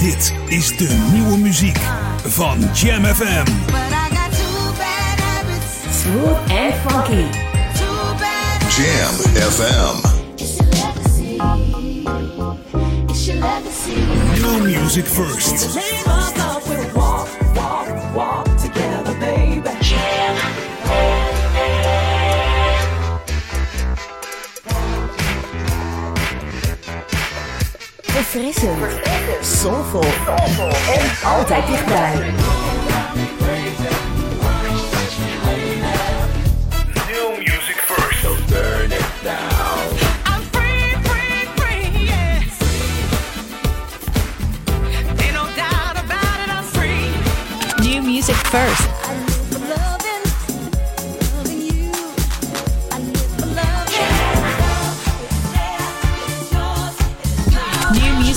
Dit is de nieuwe muziek van Jam FM. Smooth and funky. Jam FM. New music first. Verfrissend. Soulful. En altijd dichtbij. New music first. I'm free, free, free, yes. Ain't no doubt about it, I'm free. New music first.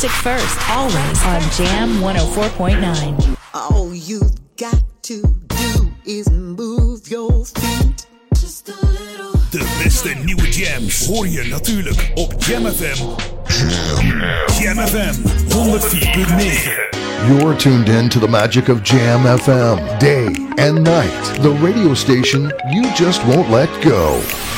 Music first. Always on Jam 104.9. All you've got to do is move your feet. Just a little. De beste nieuwe jams hoor je natuurlijk op Jam FM. Jam FM 104.9. You're tuned in to the magic of Jam FM, day and night. The radio station you just won't let go.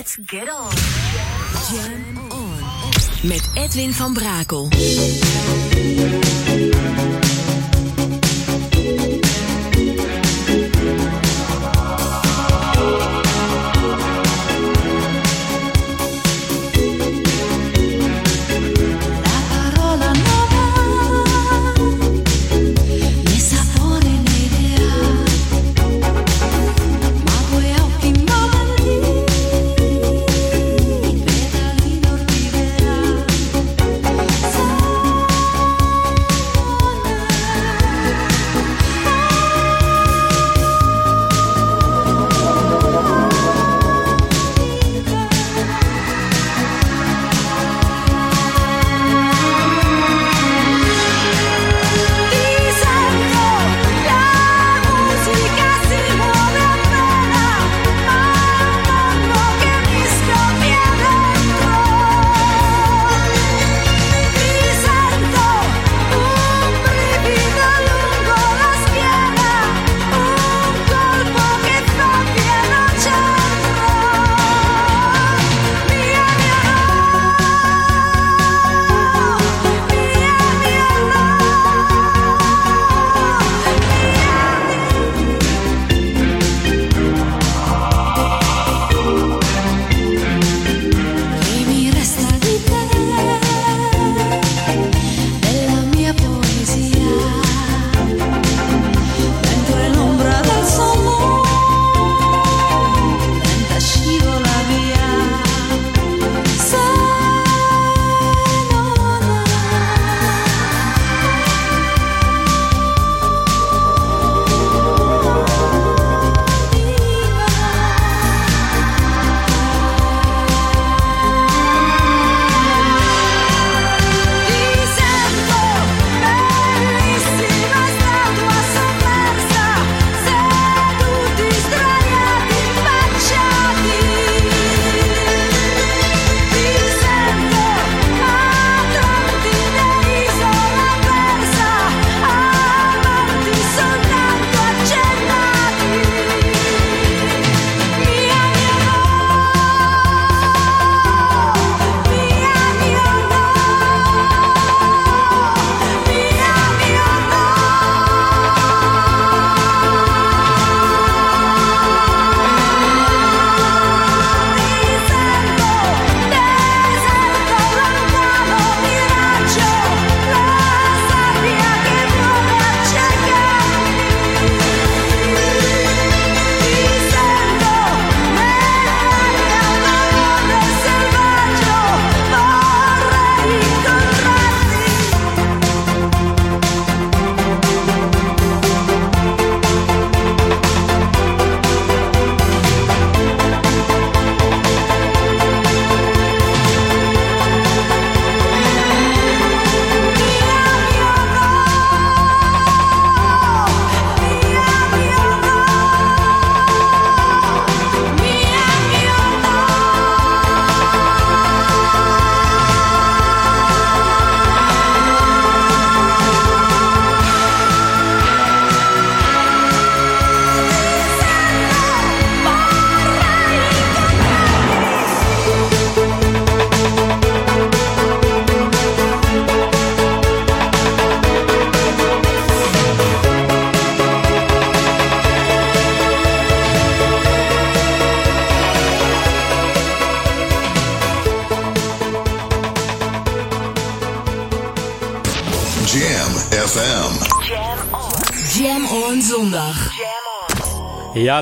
Let's get on. Jam on. Met Edwin van Brakel.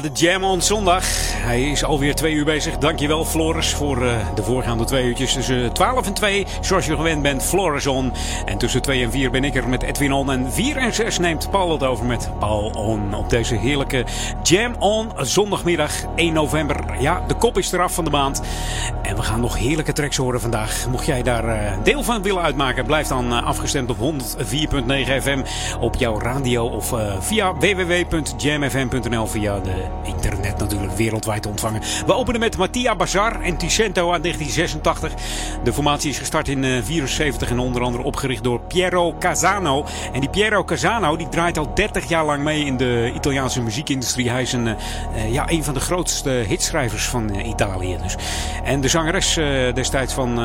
De Jam on zondag. Hij is alweer twee uur bezig. Dankjewel Floris voor uh, de voorgaande twee uurtjes. Tussen 12 en 2, zoals je gewend bent, Floris on. En tussen 2 en 4 ben ik er met Edwin on. En 4 en 6 neemt Paul het over met Paul on. Op deze heerlijke Jam on zondagmiddag 1 november. Ja, de kop is eraf van de maand. Gaan nog heerlijke tracks horen vandaag. Mocht jij daar uh, deel van willen uitmaken, blijf dan uh, afgestemd op 104.9 FM op jouw radio of via www.jamfm.nl via de wereldwijd te ontvangen. We openen met Mattia Bazar en Ticento aan 1986. De formatie is gestart in 1974 en onder andere opgericht door Piero Casano. En die Piero Casano die draait al 30 jaar lang mee in de Italiaanse muziekindustrie. Hij is een, uh, ja, een van de grootste hitschrijvers van Italië. Dus. En de zangeres destijds van,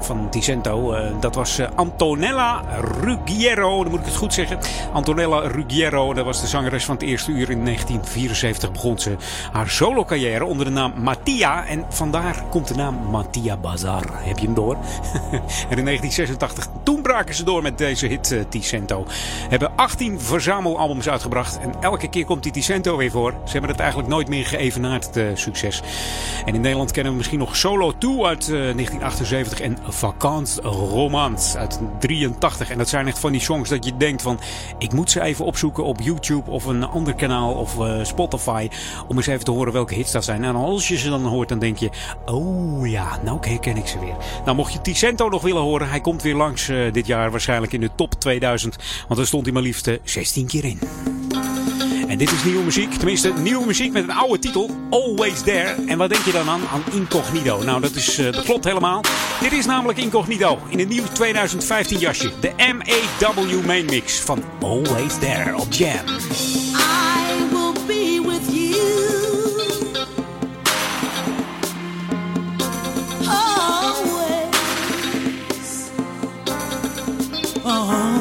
van Ticento, dat was Antonella Ruggiero. Dan moet ik het goed zeggen. Antonella Ruggiero, dat was de zangeres van het eerste uur in 1974 begon ze haar solo carrière onder de naam Mattia. En vandaar komt de naam Mattia Bazar. Heb je hem door? en in 1986, toen braken ze door met deze hit uh, Ticento. Hebben 18 verzamelalbums uitgebracht. En elke keer komt die Ticento weer voor. Ze hebben het eigenlijk nooit meer geëvenaard, het uh, succes. En in Nederland kennen we misschien nog Solo 2 uit uh, 1978. En Vakant Romans uit 83. En dat zijn echt van die songs dat je denkt van... Ik moet ze even opzoeken op YouTube of een ander kanaal of Spotify. Om eens even te horen welke hits dat zijn. En als je ze dan hoort, dan denk je: Oh ja, nou herken ik ze weer. Nou, mocht je Ticento nog willen horen, hij komt weer langs uh, dit jaar waarschijnlijk in de top 2000. Want daar stond hij maar liefst uh, 16 keer in. En dit is nieuwe muziek, tenminste nieuwe muziek met een oude titel, Always There. En wat denk je dan aan? Incognito. Nou, dat, is, uh, dat klopt helemaal. Dit is namelijk Incognito in een nieuw 2015 jasje. De MAW Main Mix van Always There op Jam. Oh.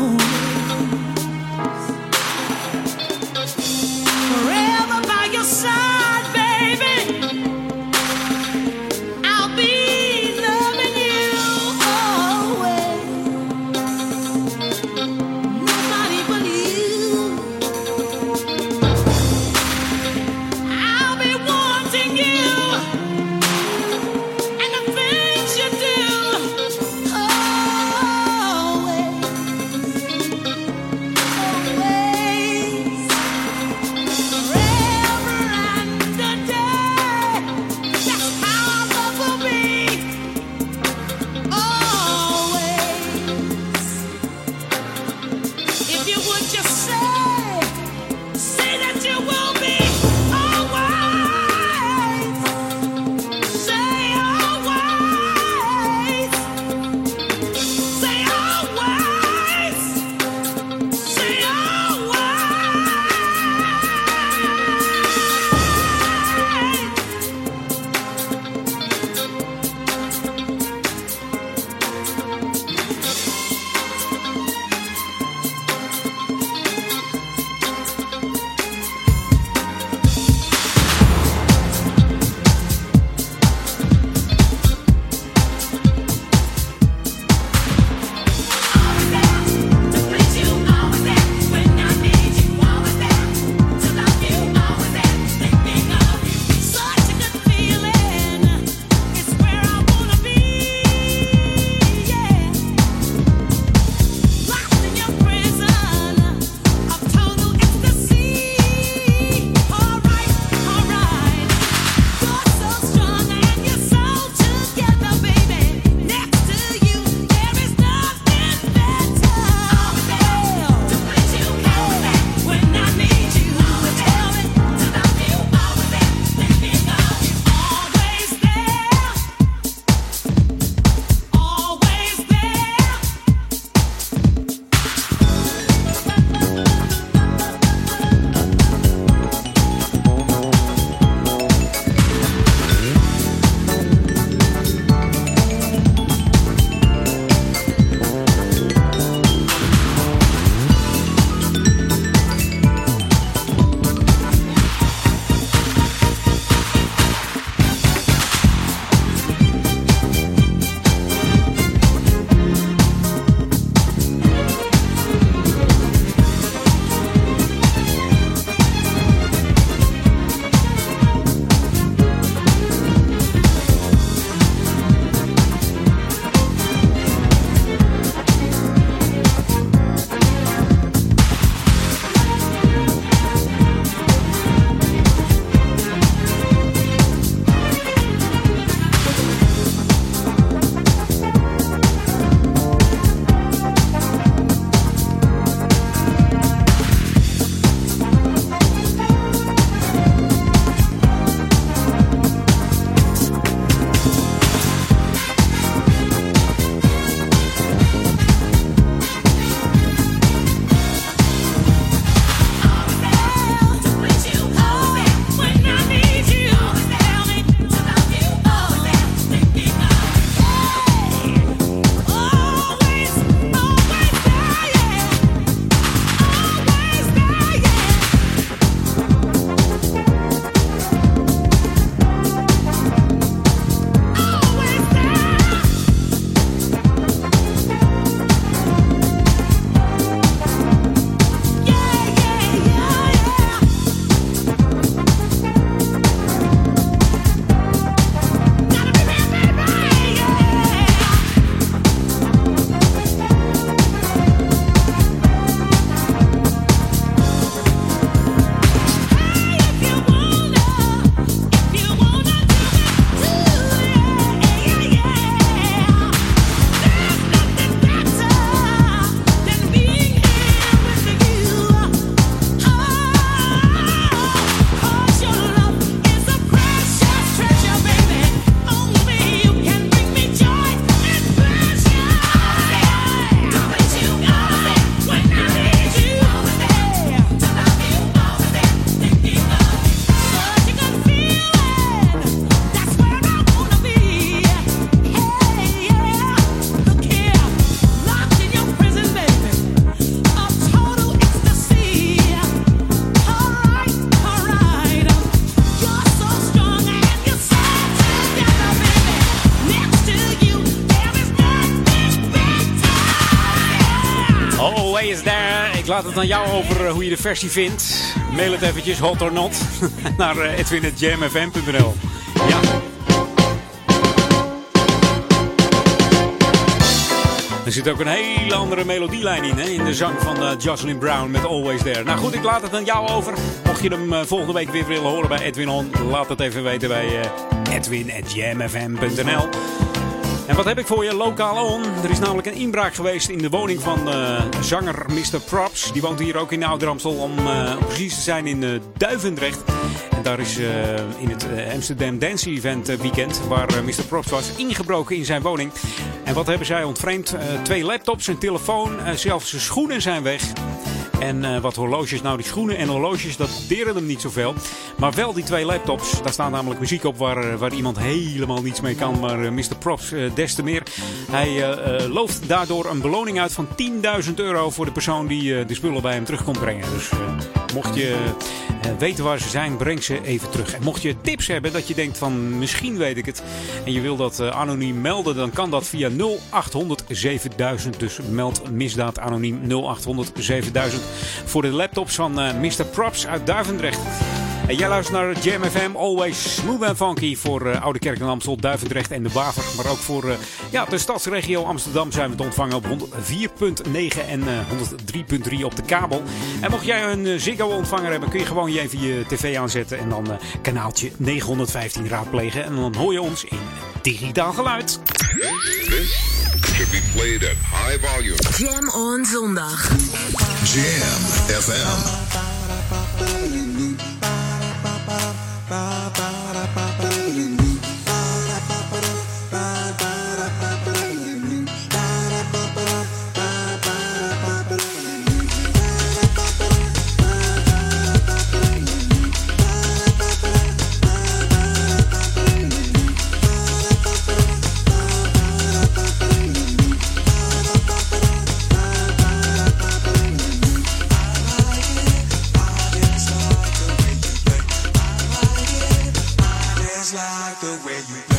Ik laat het aan jou over hoe je de versie vindt. Mail het eventjes, hot or not, naar edwin.jamfm.nl. Ja. Er zit ook een hele andere melodielijn in, hè? in de zang van uh, Jocelyn Brown met Always There. Nou goed, ik laat het aan jou over. Mocht je hem volgende week weer willen horen bij Edwin On, laat het even weten bij uh, edwin.jamfm.nl. En wat heb ik voor je lokaal on? Er is namelijk een inbraak geweest in de woning van uh, zanger Mr. Props. Die woont hier ook in Oud-Ramstel om uh, precies te zijn in uh, Duivendrecht. En daar is in het Amsterdam Dance Event weekend, waar Mr. Props was, ingebroken in zijn woning. En wat hebben zij ontvreemd? twee laptops, een telefoon, zelfs zijn schoenen zijn weg. En uh, wat horloges. Nou, die schoenen en horloges, dat deren hem niet zoveel. Maar wel die twee laptops. Daar staat namelijk muziek op waar, waar iemand helemaal niets mee kan. Maar uh, Mr. Props uh, des te meer. Hij looft daardoor een beloning uit van 10.000 euro voor de persoon die de spullen bij hem terug komt brengen. Dus mocht je weten waar ze zijn, breng ze even terug. En mocht je tips hebben dat je denkt van misschien weet ik het. En je wil dat anoniem melden, dan kan dat via 0800 7000. Dus meld misdaad anoniem 0800 7000 voor de laptops van uh, Mr. Props uit Duivendrecht. En jij luistert naar Jam FM, always smooth and funky voor uh, Oude Kerk en Amstel, Duivendrecht en de Waver. Maar ook voor uh, ja, de stadsregio Amsterdam zijn we te ontvangen op 104.9 en 103.3 op de kabel. En mocht jij een Ziggo ontvanger hebben, kun je gewoon je even je tv aanzetten en dan kanaaltje 915 raadplegen. En dan hoor je ons in digitaal geluid. should be played at high volume. Jam on zondag. Jam FM. like the way you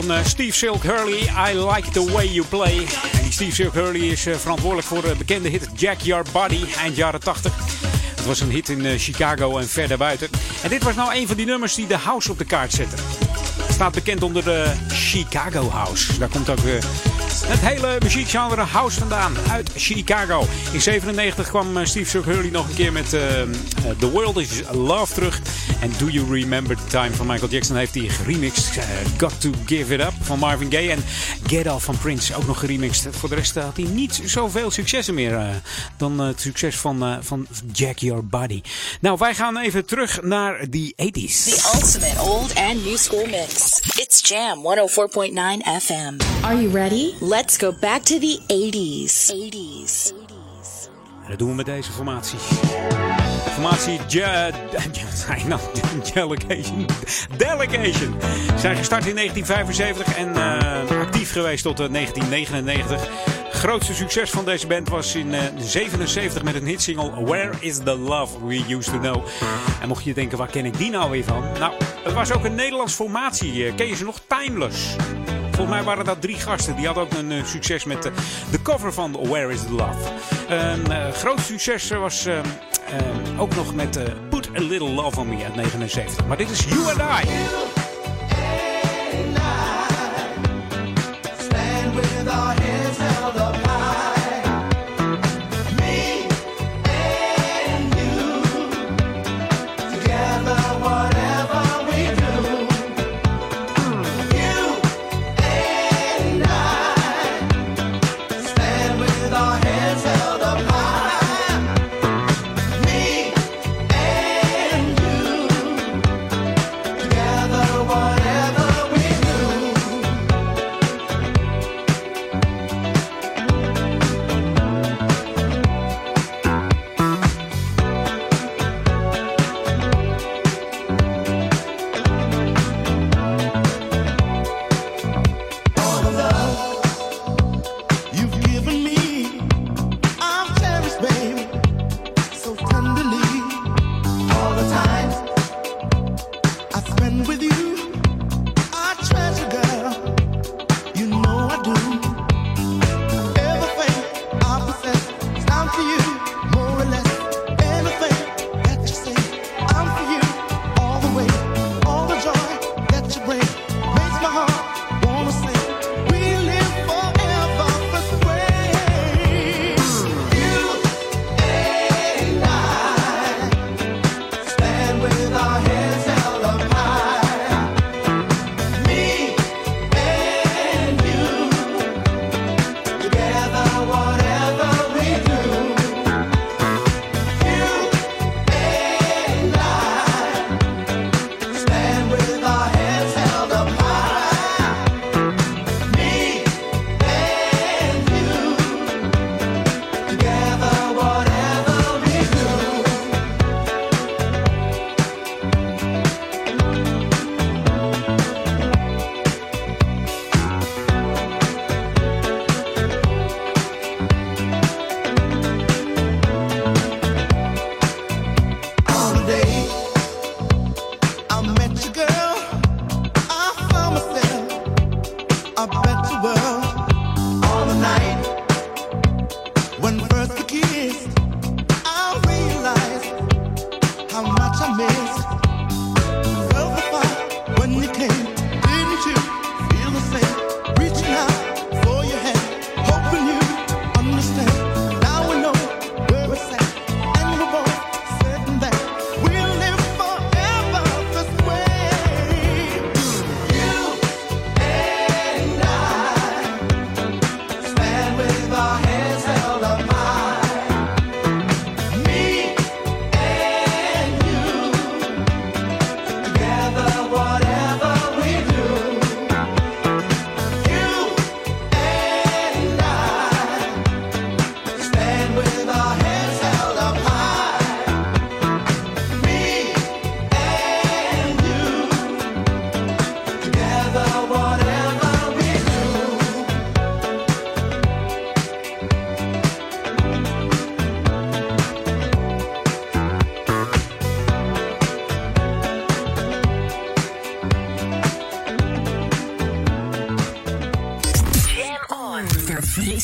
van uh, Steve Silk Hurley, I Like The Way You Play. En die Steve Silk Hurley is uh, verantwoordelijk voor de bekende hit Jack Your Body, eind jaren 80. Het was een hit in Chicago en verder buiten. En dit was nou een van die nummers die de house op de kaart zetten. Het staat bekend onder de Chicago House. Daar komt ook het hele muziekgenre house vandaan uit Chicago. In 97 kwam Steve Silk Hurley nog een keer met The World Is Love terug. En Do You Remember the Time van Michael Jackson heeft hij geremixed. Uh, Got to Give It Up van Marvin Gaye. En Get Off van Prince ook nog geremixed. Voor de rest had hij niet zoveel successen meer uh, dan het succes van, uh, van Jack Your Body. Nou, wij gaan even terug naar de 80s. The ultimate old and new school mix. It's Jam 104.9 FM. Are you ready? Let's go back to the 80s. 80s. En dat doen we met deze formatie. Formatie ja, nou, Delegation. Delegation. Zijn gestart in 1975 en uh, actief geweest tot uh, 1999. Grootste succes van deze band was in 1977 uh, met een hitsingle Where is the Love We Used to Know. En mocht je denken, waar ken ik die nou weer van? Nou, het was ook een Nederlands formatie. ken je ze nog? Timeless. Volgens mij waren dat drie gasten. Die hadden ook een uh, succes met uh, de cover van Where is the Love. Een uh, groot succes was ook nog met Put a Little Love on Me uit 79. Maar dit is You and I.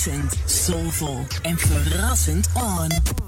Verfrissend, soulvol en verrassend on.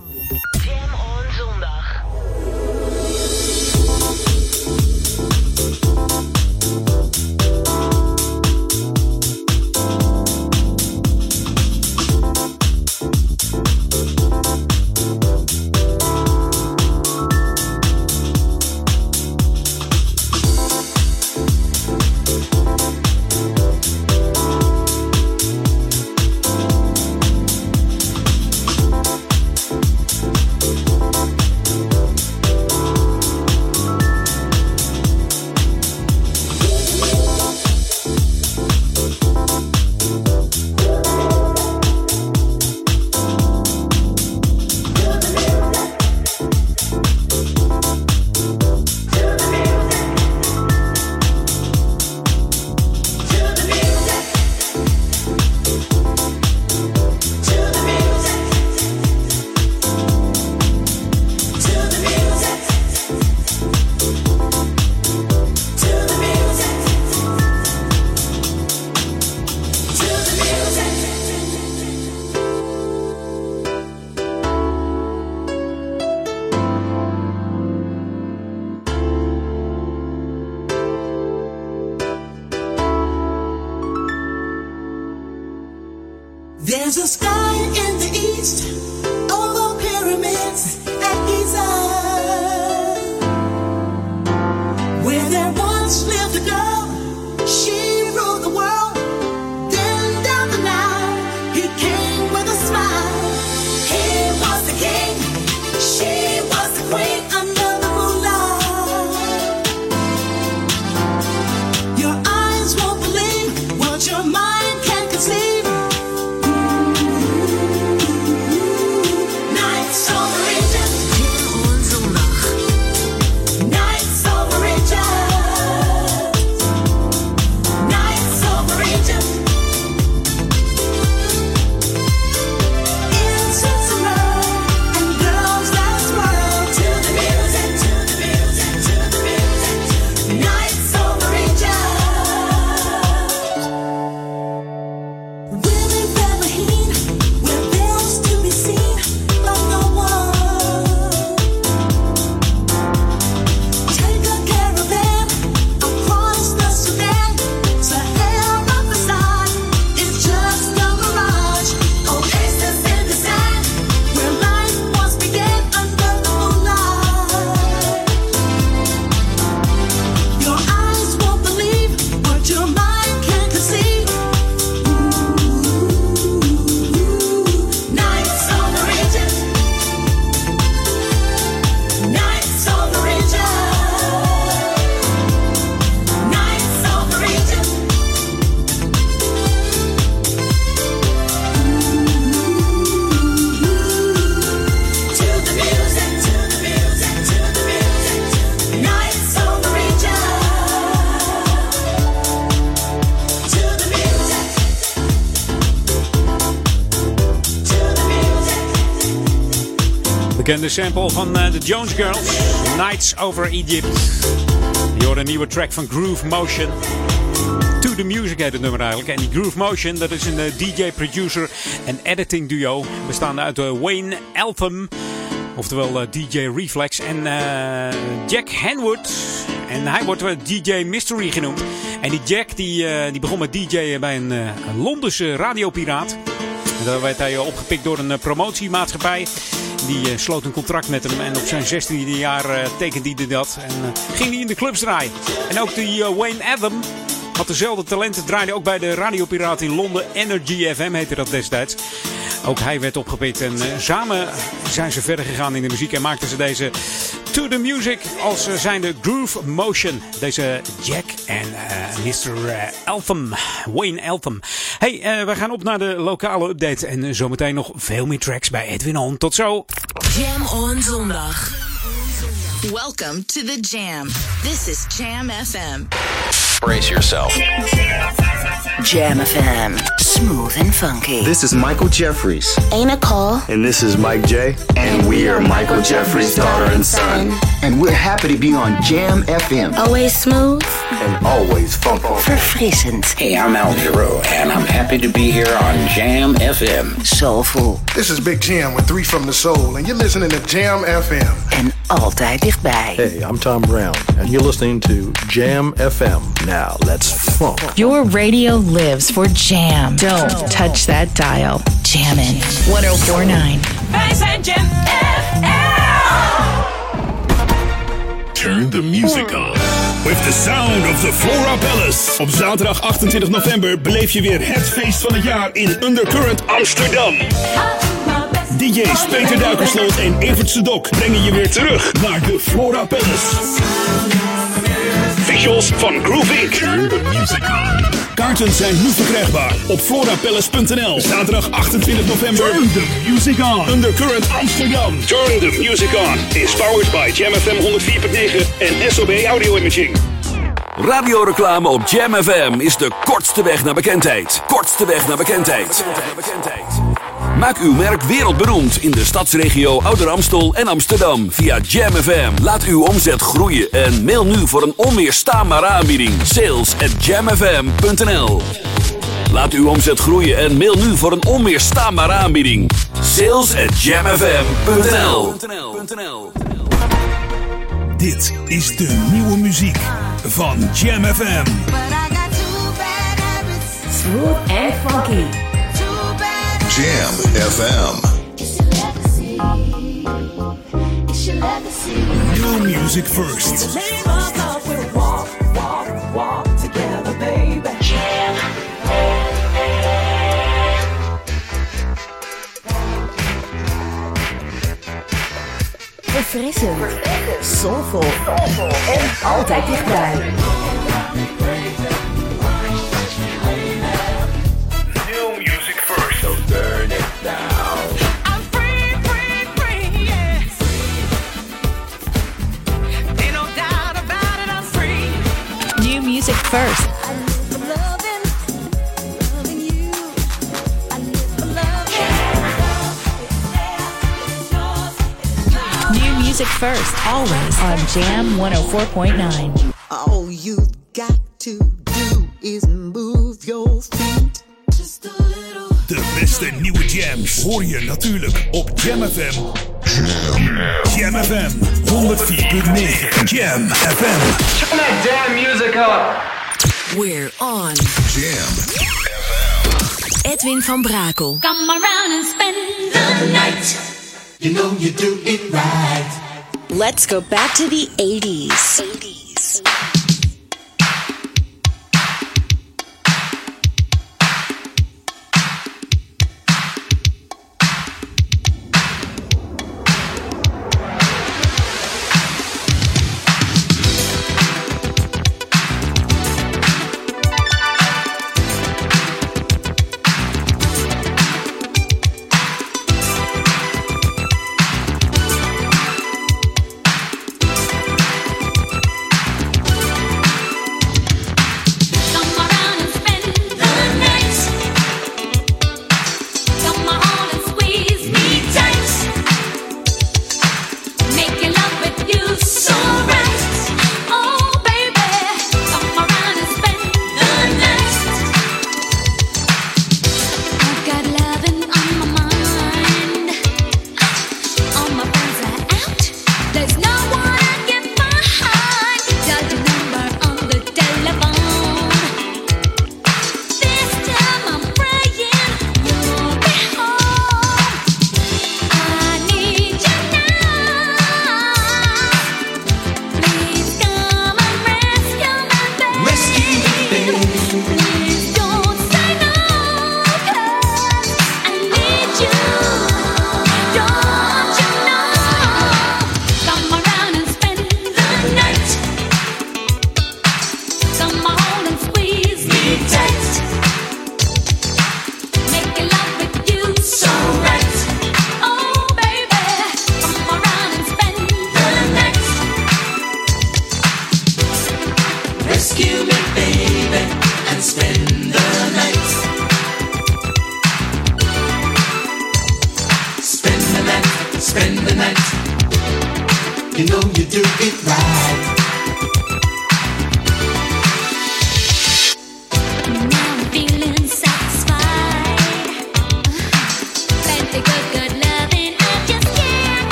Bekende sample van eh, de Jones Girls. Nights over Egypt. Je hoort een nieuwe track van Groove Motion. To the Music heet het nummer eigenlijk. En die Groove Motion, dat is een eh, DJ, producer en editing duo. Bestaande uit eh, Wayne Eltham. Oftewel DJ Reflex. En Jack Henwood. En hij wordt DJ Mystery genoemd. En die Jack die, die begon met DJ'en bij een, een Londense radiopiraat. En daar werd hij opgepikt door een promotiemaatschappij. Die eh, sloot een contract met hem. En op zijn 16e jaar eh, tekende hij dat. En eh, ging hij in de clubs draaien. En ook die Wayne Adam had dezelfde talenten. Draaide ook bij de radiopiraat in Londen. Energy FM heette dat destijds. Ook hij werd opgepikt. En samen zijn ze verder gegaan in de muziek. En maakten ze deze To The Music als eh, zijnde Groove Motion. Deze Jack en eh, Mr. eh, Eltham. Wayne Eltham. Hey, eh, we gaan op naar de lokale update. En zometeen nog veel meer tracks bij Edwin On. Tot zo. Jam on zondag. Welcome to the Jam. This is Jam FM. Brace yourself. Jam FM. Smooth and funky. This is Michael Jeffries. Ain't a call. And this is Mike J. And we are Michael Jeffries' daughter and son. And we're happy to be on Jam FM. Always smooth. And always funky. for Verfrissend. Hey, I'm Al Giro, and I'm happy to be here on Jam FM. Soulful. This is Big Jam with Three from the Soul, and you're listening to Jam FM. En altijd dichtbij. Hey, I'm Tom Brown, and you're listening to Jam FM. Now, let's funk. Your radio lives for Jam. Don't touch that dial. Jammin' 1049. Wij zijn Jam Turn the music on. With the sound of the Flora Palace. Op zaterdag 28 november beleef je weer het feest van het jaar in Undercurrent Amsterdam. DJ's Peter Duikersloot en Evert Sedok brengen je weer terug naar de Flora Palace. Visuals van Groove Inc. Turn the music on. Kaarten zijn nu verkrijgbaar op florapalace.nl. Zaterdag 28 november. Turn the music on. Undercurrent Amsterdam. Turn the music on. Is powered by Jam FM 104.9 en SOB Audio Imaging. Radioreclame op Jam FM is de kortste weg naar bekendheid. Kortste weg naar bekendheid. Maak uw merk wereldberoemd in de stadsregio Ouder Amstel en Amsterdam via Jam FM. Laat uw omzet groeien en mail nu voor een onweerstaanbare aanbieding. Sales at jamfm.nl Laat uw omzet groeien en mail nu voor een onweerstaanbare aanbieding. Sales at jamfm.nl Dit is de nieuwe muziek van Jam FM. Smooth and funky. Jam FM. New music first. Verfrissend. Soulful. En altijd dichtbij. First. New music first, always on Jam 104.9. All you've got to do is move your feet. Just a little. De beste nieuwe jams hoor je natuurlijk op Jam FM. Jam, FM 104.9. Jam FM. Turn that damn music up. We're on. Jam. Edwin van Brakel. Come around and spend the night. You know you do it right. Let's go back to the 80s. 80s.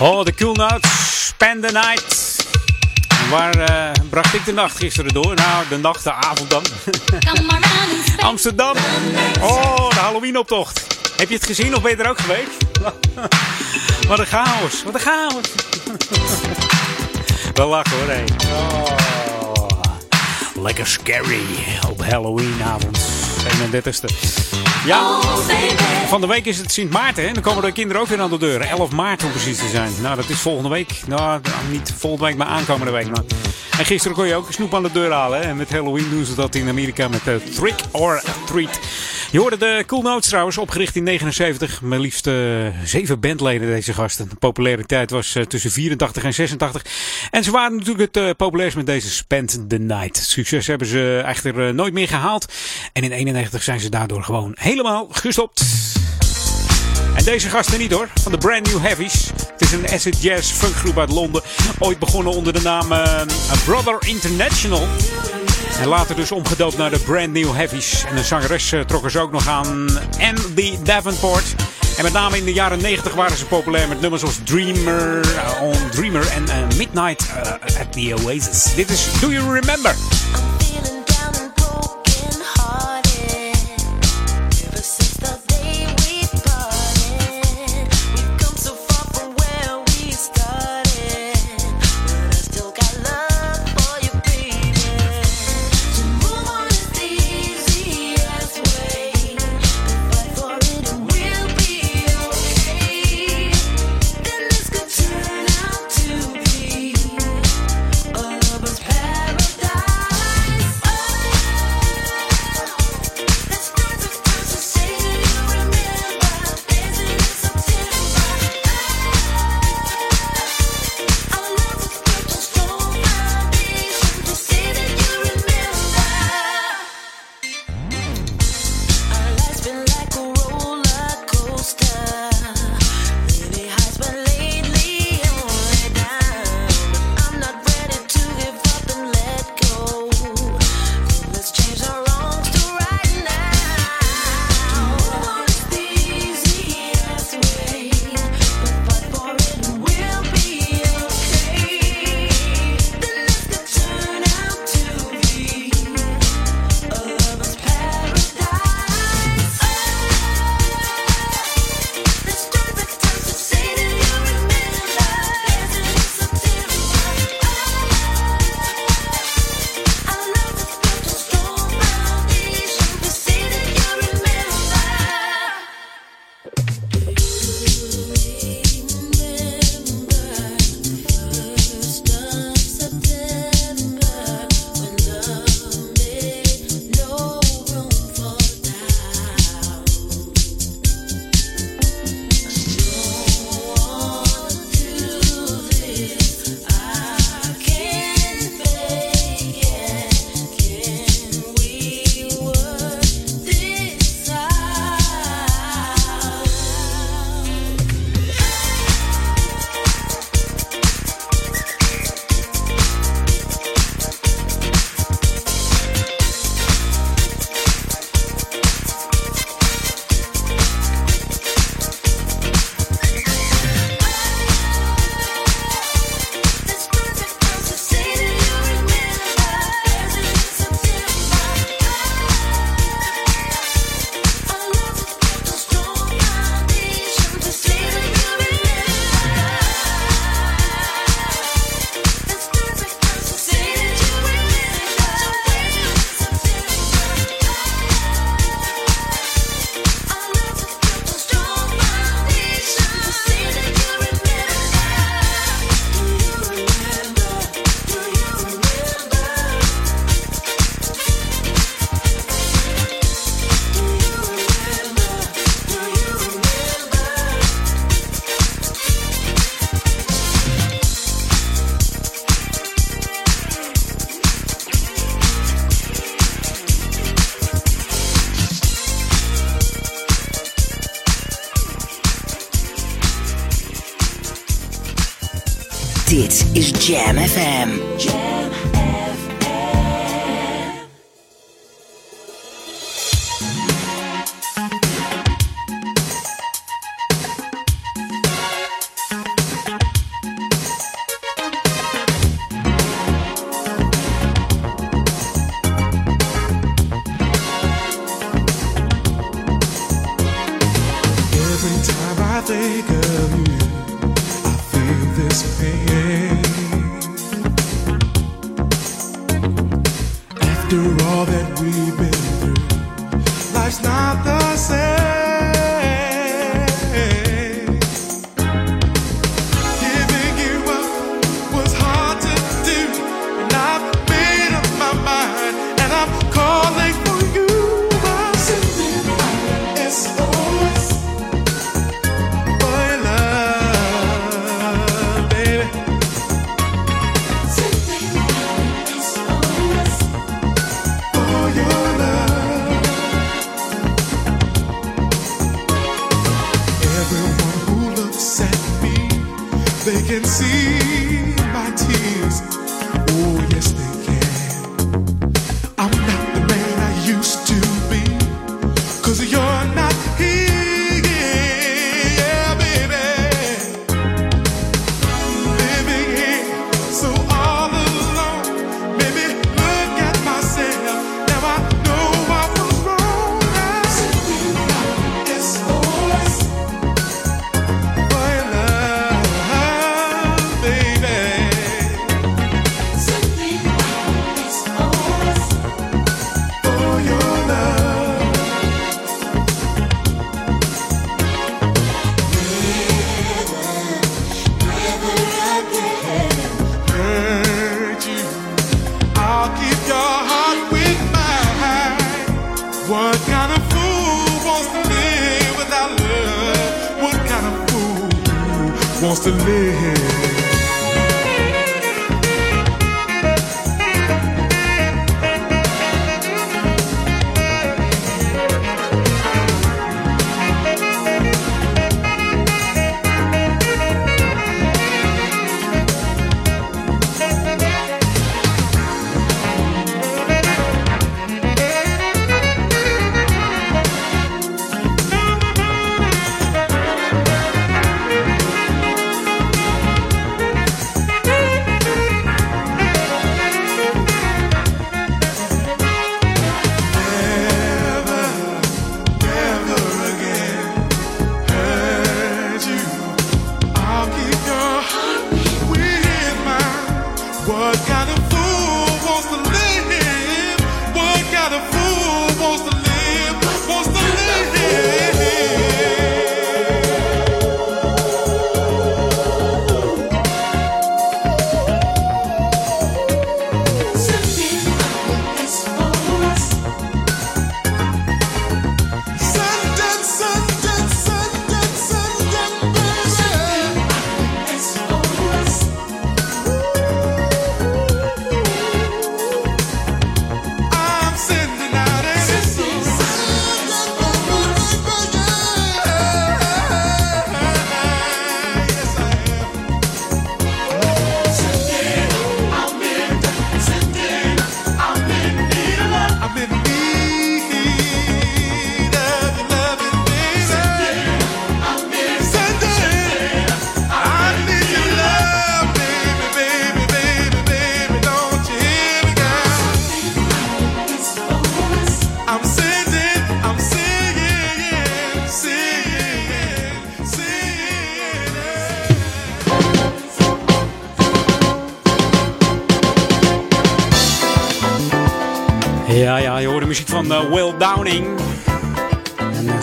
Oh, de Cool Notes, Spend the Night. Waar eh, bracht ik de nacht gisteren door? Nou, de nacht, de avond dan. Amsterdam. Oh, de Halloween-optocht. Heb je het gezien of ben je er ook geweest? wat een chaos, wat een chaos. Wel lachen hoor, hé. Oh, lekker scary op Halloweenavond, 31ste. Ja, van de week is het Sint Maarten. hè? Dan komen de kinderen ook weer aan de deur. 11 maart om precies te zijn. Nou, dat is volgende week. Nou, niet volgende week, maar aankomende week. En gisteren kon je ook snoep aan de deur halen. En met Halloween doen ze dat in Amerika met de Trick or Treat. Je hoorde de Cool Notes trouwens, opgericht in 79. Maar liefst eh, zeven bandleden deze gasten. De populariteit was eh, tussen 84 en 86. En ze waren natuurlijk het populairst met deze Spend the Night. Succes hebben ze echter nooit meer gehaald. En in 91 zijn ze daardoor gewoon helemaal gestopt. En deze gasten niet hoor, van de Brand New Heavies. Het is een acid jazz funkgroep uit Londen. Ooit begonnen onder de naam eh, Brother International. En later dus omgedoopt naar de Brand New Heavies. En de zangeres uh, trokken ze ook nog aan Andy Davenport. En met name in de jaren 90 waren ze populair met nummers als Dreamer, uh, on Dreamer en Midnight at the Oasis. Dit is Do You Remember?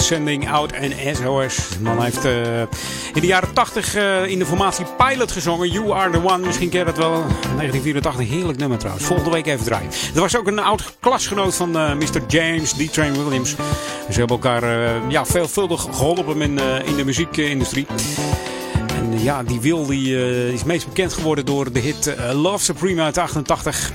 Sending Out en SOS. De man heeft eh, in de jaren 80 eh, in de formatie Pilot gezongen. You Are The One, misschien ken je dat wel. 1984, heerlijk nummer trouwens. Volgende week even draaien. Er was ook een oud klasgenoot van eh, Mr. James, D-Train Williams. Ze hebben elkaar ja, veelvuldig geholpen in, in de muziekindustrie. En ja, die Wil die, is meest bekend geworden door de hit Love Supreme uit 88.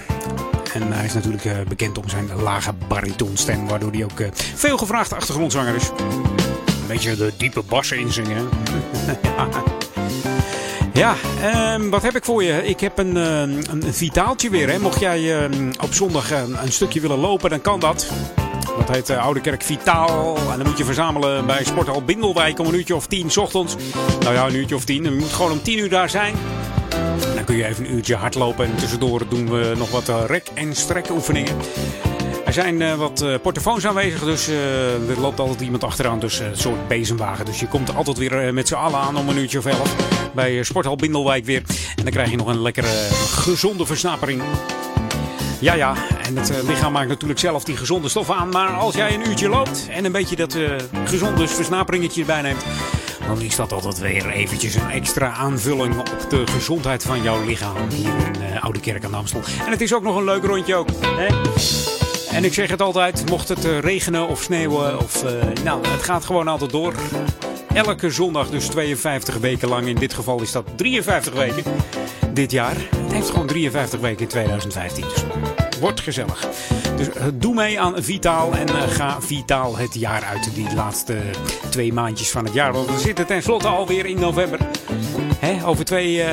En hij is natuurlijk bekend om zijn lage baritonstem, waardoor hij ook eh, veel gevraagd achtergrondzanger is. Een beetje de diepe bassen inzingen. Ja, ehm, wat heb ik voor je? Ik heb een, ehm, een vitaaltje weer. Hè? Mocht jij ehm, op zondag een stukje willen lopen, dan kan dat. Dat heet uh, Oude Kerk Vitaal. En dan moet je verzamelen bij Sporthal Bindelwijk om een uurtje of tien s ochtends. Nou ja, een uurtje of tien. Je moet gewoon om tien uur daar zijn. Dan kun je even een uurtje hardlopen. En tussendoor doen we nog wat eh, rek- en strek oefeningen er zijn eh, wat eh, portofoons aanwezig, dus eh, er loopt altijd iemand achteraan. Dus een soort bezemwagen. Dus je komt altijd weer met z'n allen aan om een uurtje of elf. Bij Sporthal Bindelwijk weer. En dan krijg je nog een lekkere gezonde versnapering. Ja, ja. En het lichaam maakt natuurlijk zelf die gezonde stof aan. Maar als jij een uurtje loopt en een beetje dat gezonde versnaperingetje erbij neemt... dan is dat altijd weer eventjes een extra aanvulling op de gezondheid van jouw lichaam. Hier in Oude Kerk aan de Amstel. En het is ook nog een leuk rondje ook. Hè? En ik zeg het altijd, mocht het eh, regenen of sneeuwen, of, eh, nou, het gaat gewoon altijd door. Elke zondag, dus 52 weken lang. In dit geval is dat 53 weken dit jaar. Het heeft gewoon 53 weken in 2015. Dus wordt gezellig. Dus eh, doe mee aan Vitaal en ga Vitaal het jaar uit. Die laatste twee maandjes van het jaar. Want we zitten tenslotte alweer in november. Hè, over twee...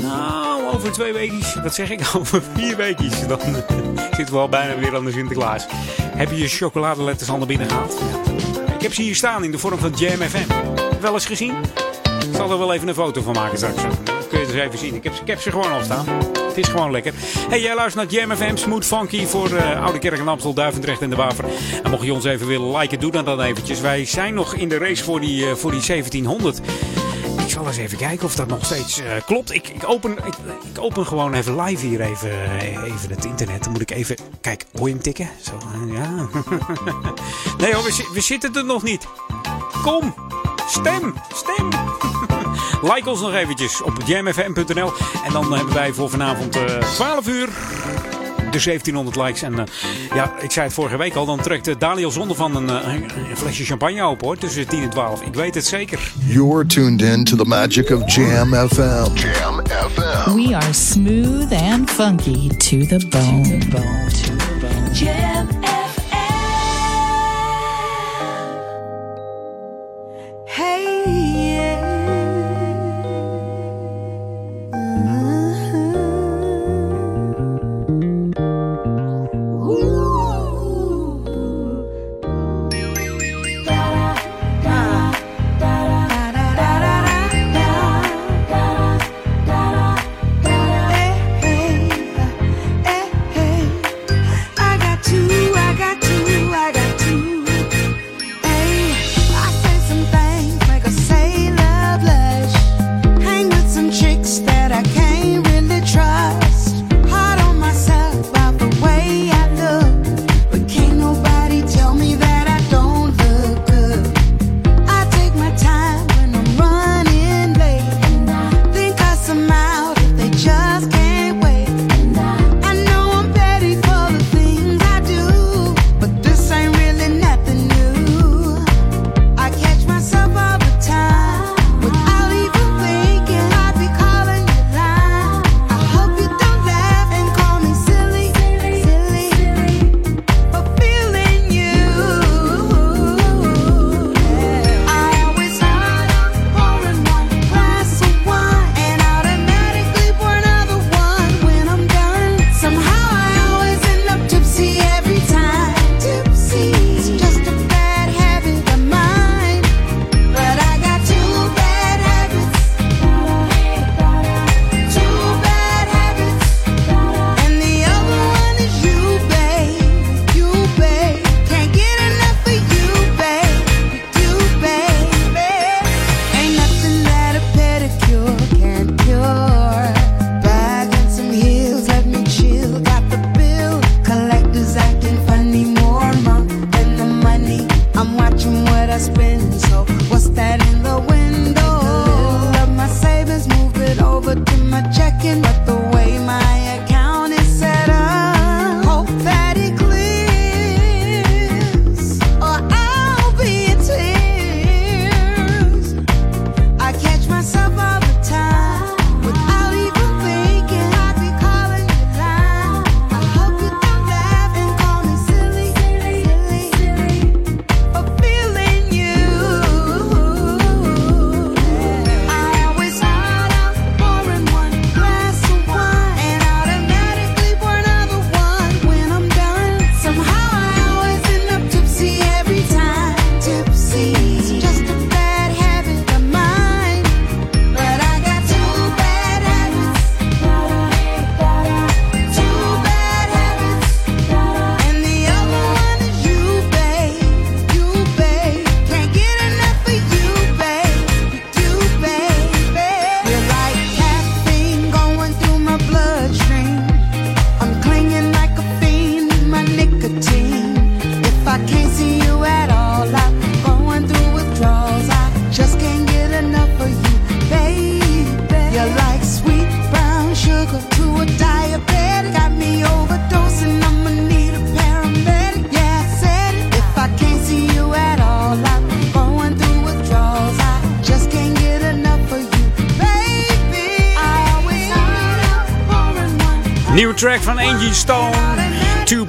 nou, over twee weekjes. Wat zeg ik? Over vier weekjes. Dan eh, zitten we al bijna weer aan de Sinterklaas. Heb je je chocoladeletters al naar binnen gehaald? Ik heb ze hier staan in de vorm van Jam FM. Wel eens gezien? Ik zal er wel even een foto van maken straks. Kun je het eens even zien. Ik heb, ze gewoon al staan. Het is gewoon lekker. Hey, jij luistert naar Jam FM Smooth Funky voor eh, Oude Kerk en Amstel, Duivendrecht en de Waver. En mocht je ons even willen liken, doe dat dan eventjes. Wij zijn nog in de race voor die, eh, voor die 1700. Ik zal eens even kijken of dat nog steeds eh, klopt. Ik, ik, open, ik, open gewoon even live hier even, eh, even het internet. Dan moet ik even... Kijk, hoor je hem tikken? Zo, eh, ja. nee hoor, we, we zitten er nog niet. Kom, stem, stem. like ons nog eventjes op jamfm.nl. En dan hebben wij voor vanavond eh 12 uur de 1700 likes. En eh, ja, ik zei het vorige week al, dan trekt eh, Daniel Zonder van een, eh, een flesje champagne open hoor. Tussen 10 en 12. Ik weet het zeker. You're tuned in to the magic of Jam FM. Jam FM. We are smooth and funky to the bone. Jam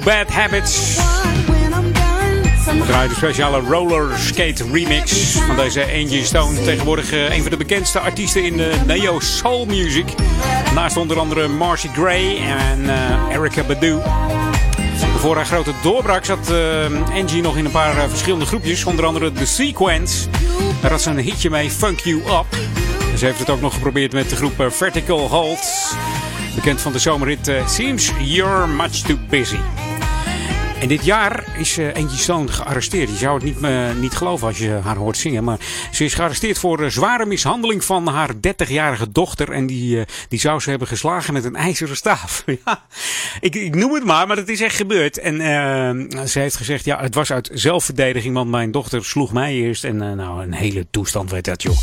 Bad Habits. We draaien de speciale roller skate remix van deze Angie Stone. Tegenwoordig uh, een van de bekendste artiesten in de neo soul music. Naast onder andere Marcy Gray en uh, Erica Badu. Voor haar grote doorbraak zat uh, Angie nog in een paar verschillende groepjes. Onder andere The Sequence. Daar had ze een hitje mee, Funk You Up. Ze heeft het ook nog geprobeerd met de groep Vertical Hold. Bekend van de zomerrit Seems You're Much Too Busy. En dit jaar is uh, Angie Stone gearresteerd. Je zou het niet, uh, niet geloven als je haar hoort zingen. Maar ze is gearresteerd voor uh, zware mishandeling van haar 30-jarige dochter. En die, die zou ze hebben geslagen met een ijzeren staaf. ja, ik, ik, noem het maar, maar het is echt gebeurd. En ze heeft gezegd, ja, het was uit zelfverdediging. Want mijn dochter sloeg mij eerst. En nou, een hele toestand werd dat, joh.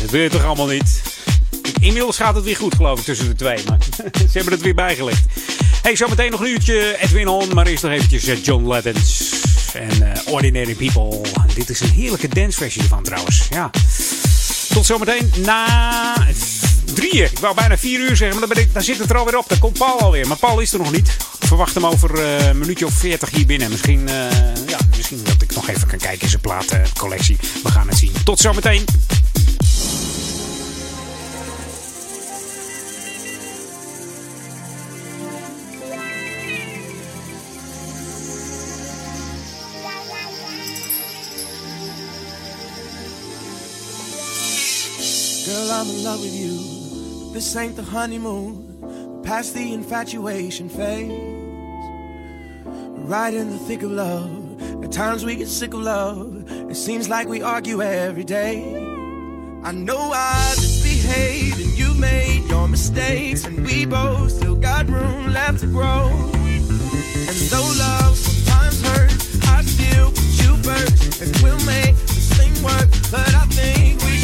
dat wil je toch allemaal niet? Inmiddels gaat het weer goed, geloof ik, tussen de twee. Maar ze hebben het weer bijgelegd. Hey, zometeen nog een uurtje Edwin On. Maar eerst nog eventjes John Leddens en uh, Ordinary People. Dit is een heerlijke danceversie van trouwens. Ja. Tot zometeen na drieën. Ik wou bijna vier uur zeggen, maar dan, ben ik, dan zit het er alweer op. Dan komt Paul alweer. Maar Paul is er nog niet. Ik verwacht hem over uh, een minuutje of veertig hier binnen. Misschien, ja, misschien dat ik nog even kan kijken in zijn platencollectie. We gaan het zien. Tot zometeen. Girl, I'm in love with you. This ain't the honeymoon, past the infatuation phase. Right in the thick of love. At times we get sick of love. It seems like we argue every day. I know I misbehaved and you made your mistakes, and we both still got room left to grow. And though love sometimes hurts, I still put you first, and we'll make this thing work. But I think we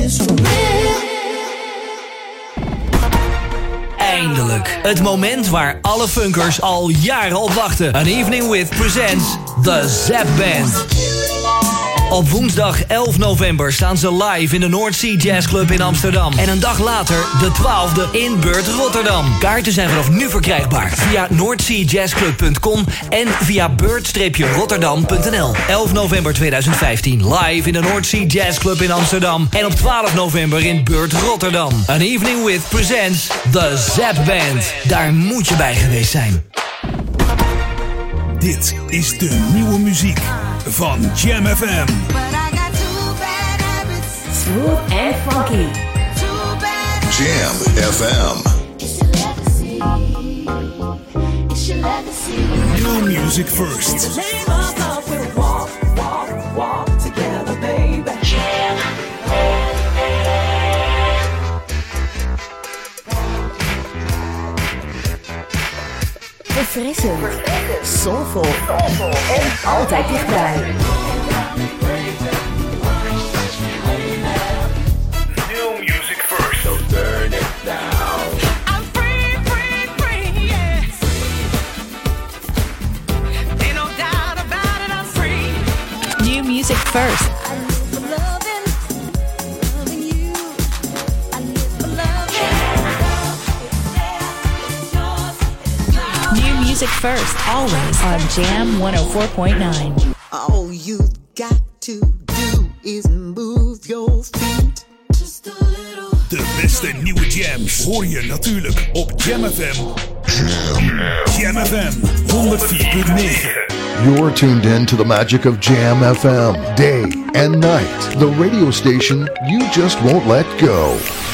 Het moment waar alle funkers al jaren op wachten. An Evening With presents The Zap Band. Op woensdag 11 november staan ze live in de Sea Jazz Club in Amsterdam. En een dag later de 12e in Beurt Rotterdam. Kaarten zijn vanaf nu verkrijgbaar via noordseajazzclub.com en via beurt-rotterdam.nl. 11 november 2015 live in de Sea Jazz Club in Amsterdam. En op 12 november in Beurt Rotterdam. An Evening With presents The Zap Band. Daar moet je bij geweest zijn. Dit is de nieuwe muziek van Jam FM. Smooth and funky. Jam FM. New music first. Verfrissend. Soulful. En altijd dichtbij. First, always on Jam 104.9. All you've got to do is move your feet. Just a little. De beste nieuwe jams hoor je natuurlijk op Jam FM. Jam FM 104.9. You're tuned in to the magic of Jam FM, day and night. The radio station you just won't let go.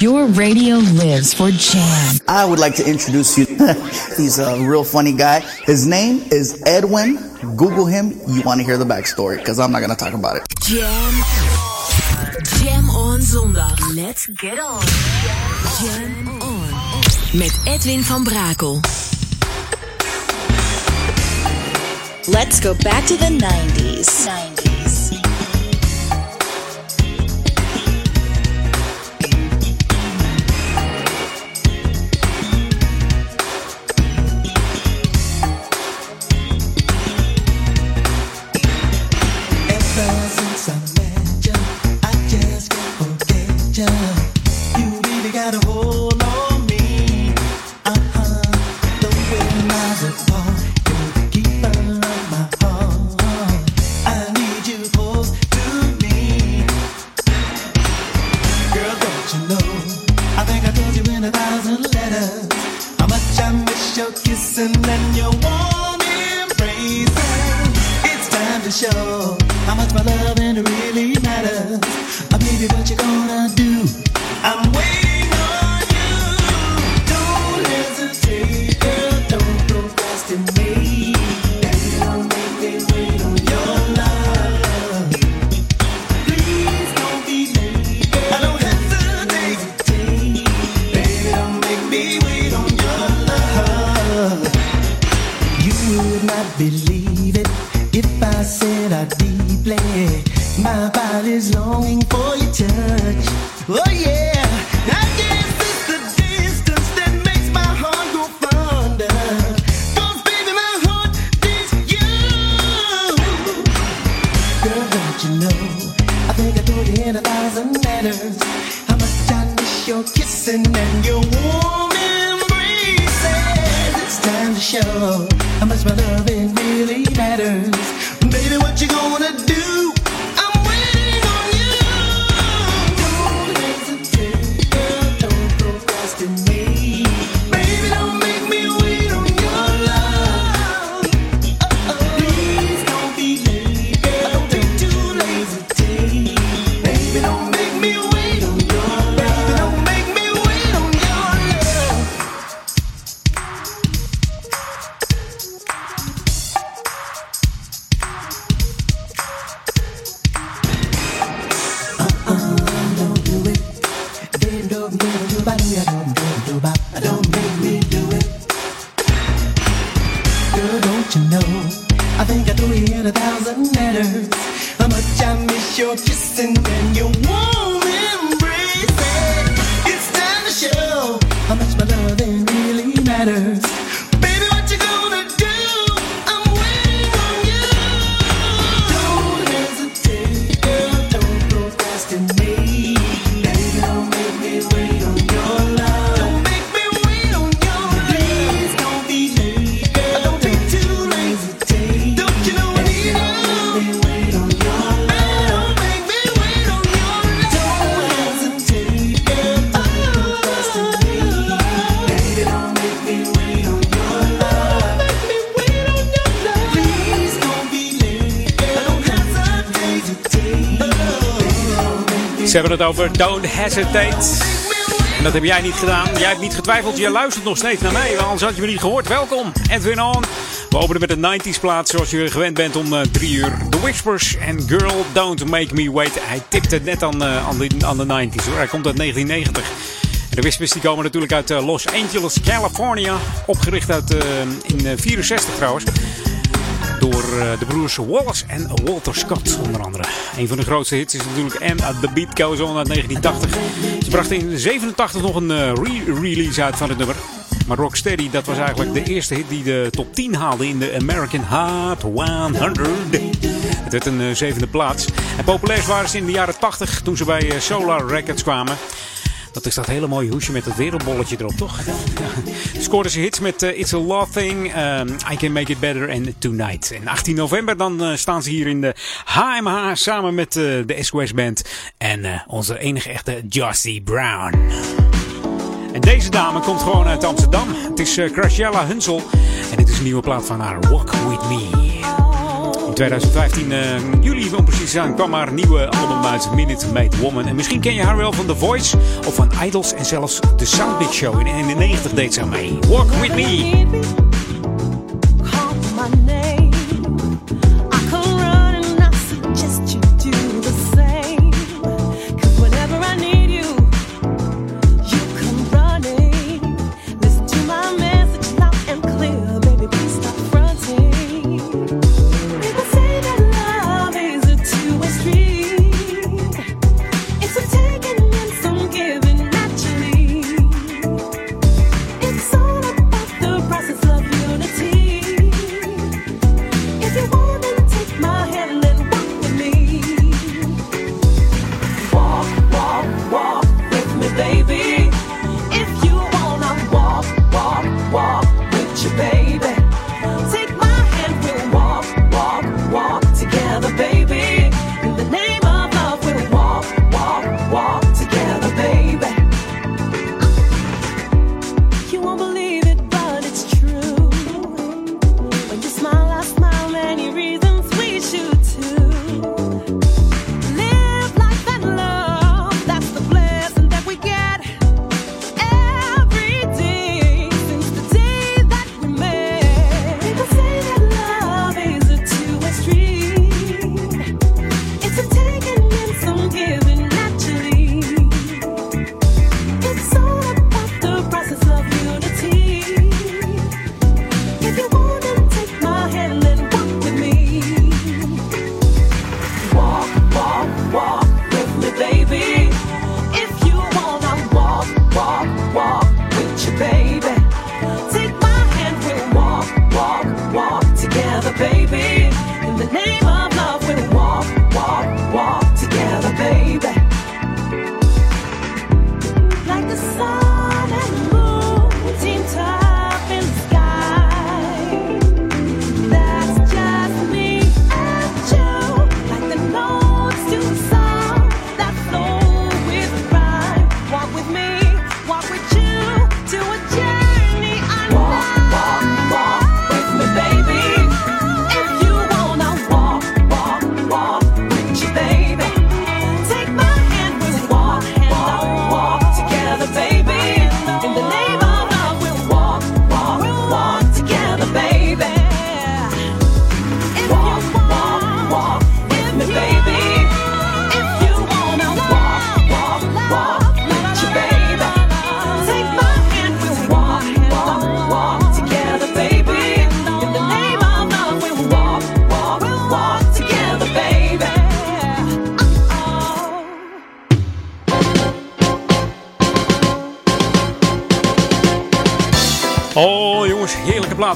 Your radio lives for Jam. I would like to introduce you. He's a real funny guy. His name is Edwin. Google him. You want to hear the backstory because I'm not going to talk about it. Jam. Jam on zondag. Let's get on. Jam on. Met Edwin van Brakel. Let's go back to the 90s. 90s. Ze hebben het over Don't Hesitate. En dat heb jij niet gedaan. Jij hebt niet getwijfeld. Je luistert nog steeds naar mij. Anders had je me niet gehoord. Welkom, Edwin On. We openen met de 90s plaat zoals je gewend bent om eh, drie uur. The Whispers en Girl Don't Make Me Wait. Hij tipte net aan, eh, aan, de, aan de 90s hoor. Hij komt uit 1990. En de Whispers die komen natuurlijk uit eh, Los Angeles, California. Opgericht uit, eh, in eh, 64 trouwens. Door eh, de broers Wallace en Walter Scott onder andere. Een van de grootste hits is natuurlijk And The Beat Goes On uit 1980. Ze brachten in 87 nog een eh, re-release uit van het nummer. Maar Rocksteady, dat was eigenlijk de eerste hit die de top 10 haalde in de American Hot 100. Het werd een eh, zevende plaats. En populair waren ze in de jaren 80 toen ze bij Solar Records kwamen. Dat is dat hele mooie hoesje met dat wereldbolletje erop, toch? Scoorden ze hits met eh, It's a Love Thing, ehm, I Can Make It Better en Tonight. En 18 november dan eh, staan ze hier in de HMH samen met eh, de SOS Band en eh, onze enige echte Josie Brown. En deze dame komt gewoon uit Amsterdam. Het is uh, Graciela Hunsel en dit is een nieuwe plaat van haar, Walk With Me. In 2015, eh, juli om precies zijn, kwam haar nieuwe album uit, Minute Made Woman. En misschien ken je haar wel van The Voice of van Idols en zelfs The Soundbit Show. In 91 deed ze aan mee. Walk With Me.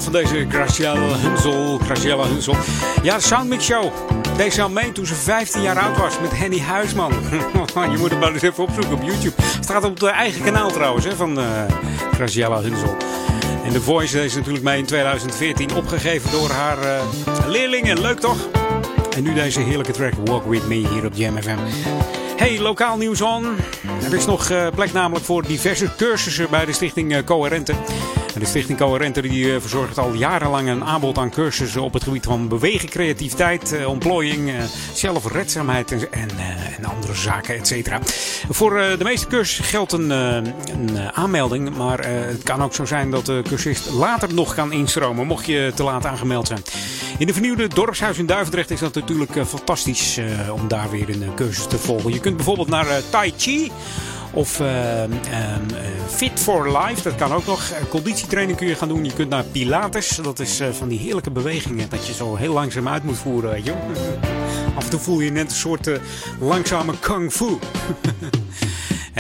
Van deze Graciela Hunsel. Graciela Hunsel. Ja, de Soundmix Show. Deze al mee toen ze 15 jaar oud was met Henny Huisman. Je moet het maar eens even opzoeken op YouTube. Het staat op het eigen kanaal trouwens hè, van uh, Graciela Hunsel. En The Voice deze natuurlijk mee in 2014 opgegeven door haar uh, leerlingen. Leuk toch? En nu deze heerlijke track Walk With Me hier op Jam FM. Hey, lokaal nieuws on. Er is nog uh, plek namelijk voor diverse cursussen bij de stichting uh, De Stichting Coherente die uh, verzorgt al jarenlang een aanbod aan cursussen op het gebied van bewegen, creativiteit, uh, ontplooiing, uh, zelfredzaamheid en, en, en, andere zaken, et cetera. Voor de meeste cursussen geldt een, een aanmelding, maar het kan ook zo zijn dat de cursist later nog kan instromen, mocht je te laat aangemeld zijn. In de vernieuwde dorpshuis in Duivendrecht is dat natuurlijk fantastisch om daar weer een cursus te volgen. Je kunt bijvoorbeeld naar Tai Chi. Of uh, uh, Fit for Life, dat kan ook nog. Conditietraining kun je gaan doen. Je kunt naar Pilates. Dat is uh, van die heerlijke bewegingen dat je zo heel langzaam uit moet voeren. Weet je? Af en toe voel je net een soort langzame kung fu.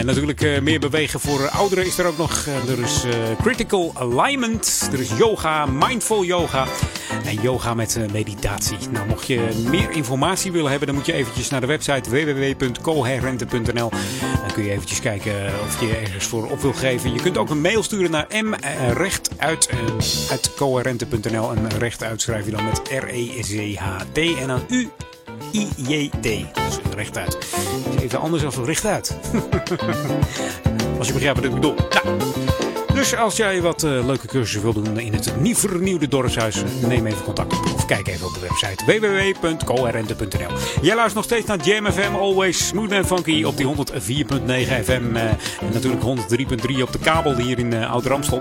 En natuurlijk uh, meer bewegen voor ouderen is er ook nog. er is uh, critical alignment, er is yoga, mindful yoga en yoga met meditatie. Nou, mocht je meer informatie willen hebben, dan moet je eventjes naar de website www.coherente.nl. Dan kun je eventjes kijken of je ergens voor op wil geven. Je kunt ook een mail sturen naar mrechtuit.coherente.nl en recht uitschrijf je dan met R-E-C-H-T en dan U I-J-T. Dus rechtuit. Even anders dan rechtuit. als je begrijpt wat ik bedoel. Dus als jij wat uh, leuke cursussen wil doen in het nieuw vernieuwde dorpshuis, neem even contact op. Of kijk even op de website www.coherente.nl. Jij luistert nog steeds naar Jam FM, always smooth and funky op die 104.9 FM. Uh, en natuurlijk 103.3 op de kabel hier in uh, Oud-Ramstel.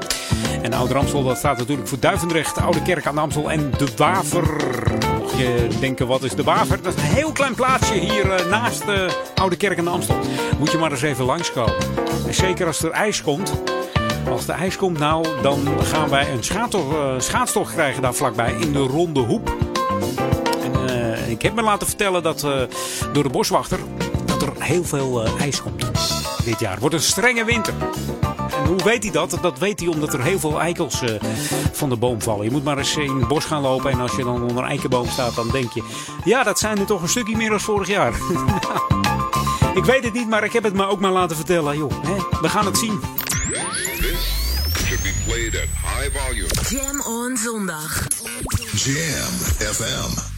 En Oud-Ramstel, dat staat natuurlijk voor Duivendrecht, Oude Kerk aan de Amstel en De Waver je denken, wat is de Waver? Dat is een heel klein plaatsje hier uh, naast de uh, Oude Kerk in de Amstel. Moet je maar eens even langskomen. En zeker als er ijs komt. Als er ijs komt, nou, dan gaan wij een uh, schaatstocht krijgen daar vlakbij in de Ronde Hoep. En ik heb me laten vertellen dat door de boswachter dat er heel veel ijs komt dit jaar. Het wordt een strenge winter. En hoe weet hij dat? Dat weet hij omdat er heel veel eikels uh, van de boom vallen. Je moet maar eens in het bos gaan lopen. En als je dan onder een eikenboom staat, dan denk je... Ja, dat zijn er toch een stukje meer dan vorig jaar. ik weet het niet, maar ik heb het me ook maar laten vertellen. Joh, hè? We gaan het zien. Jam on zondag. Jam FM.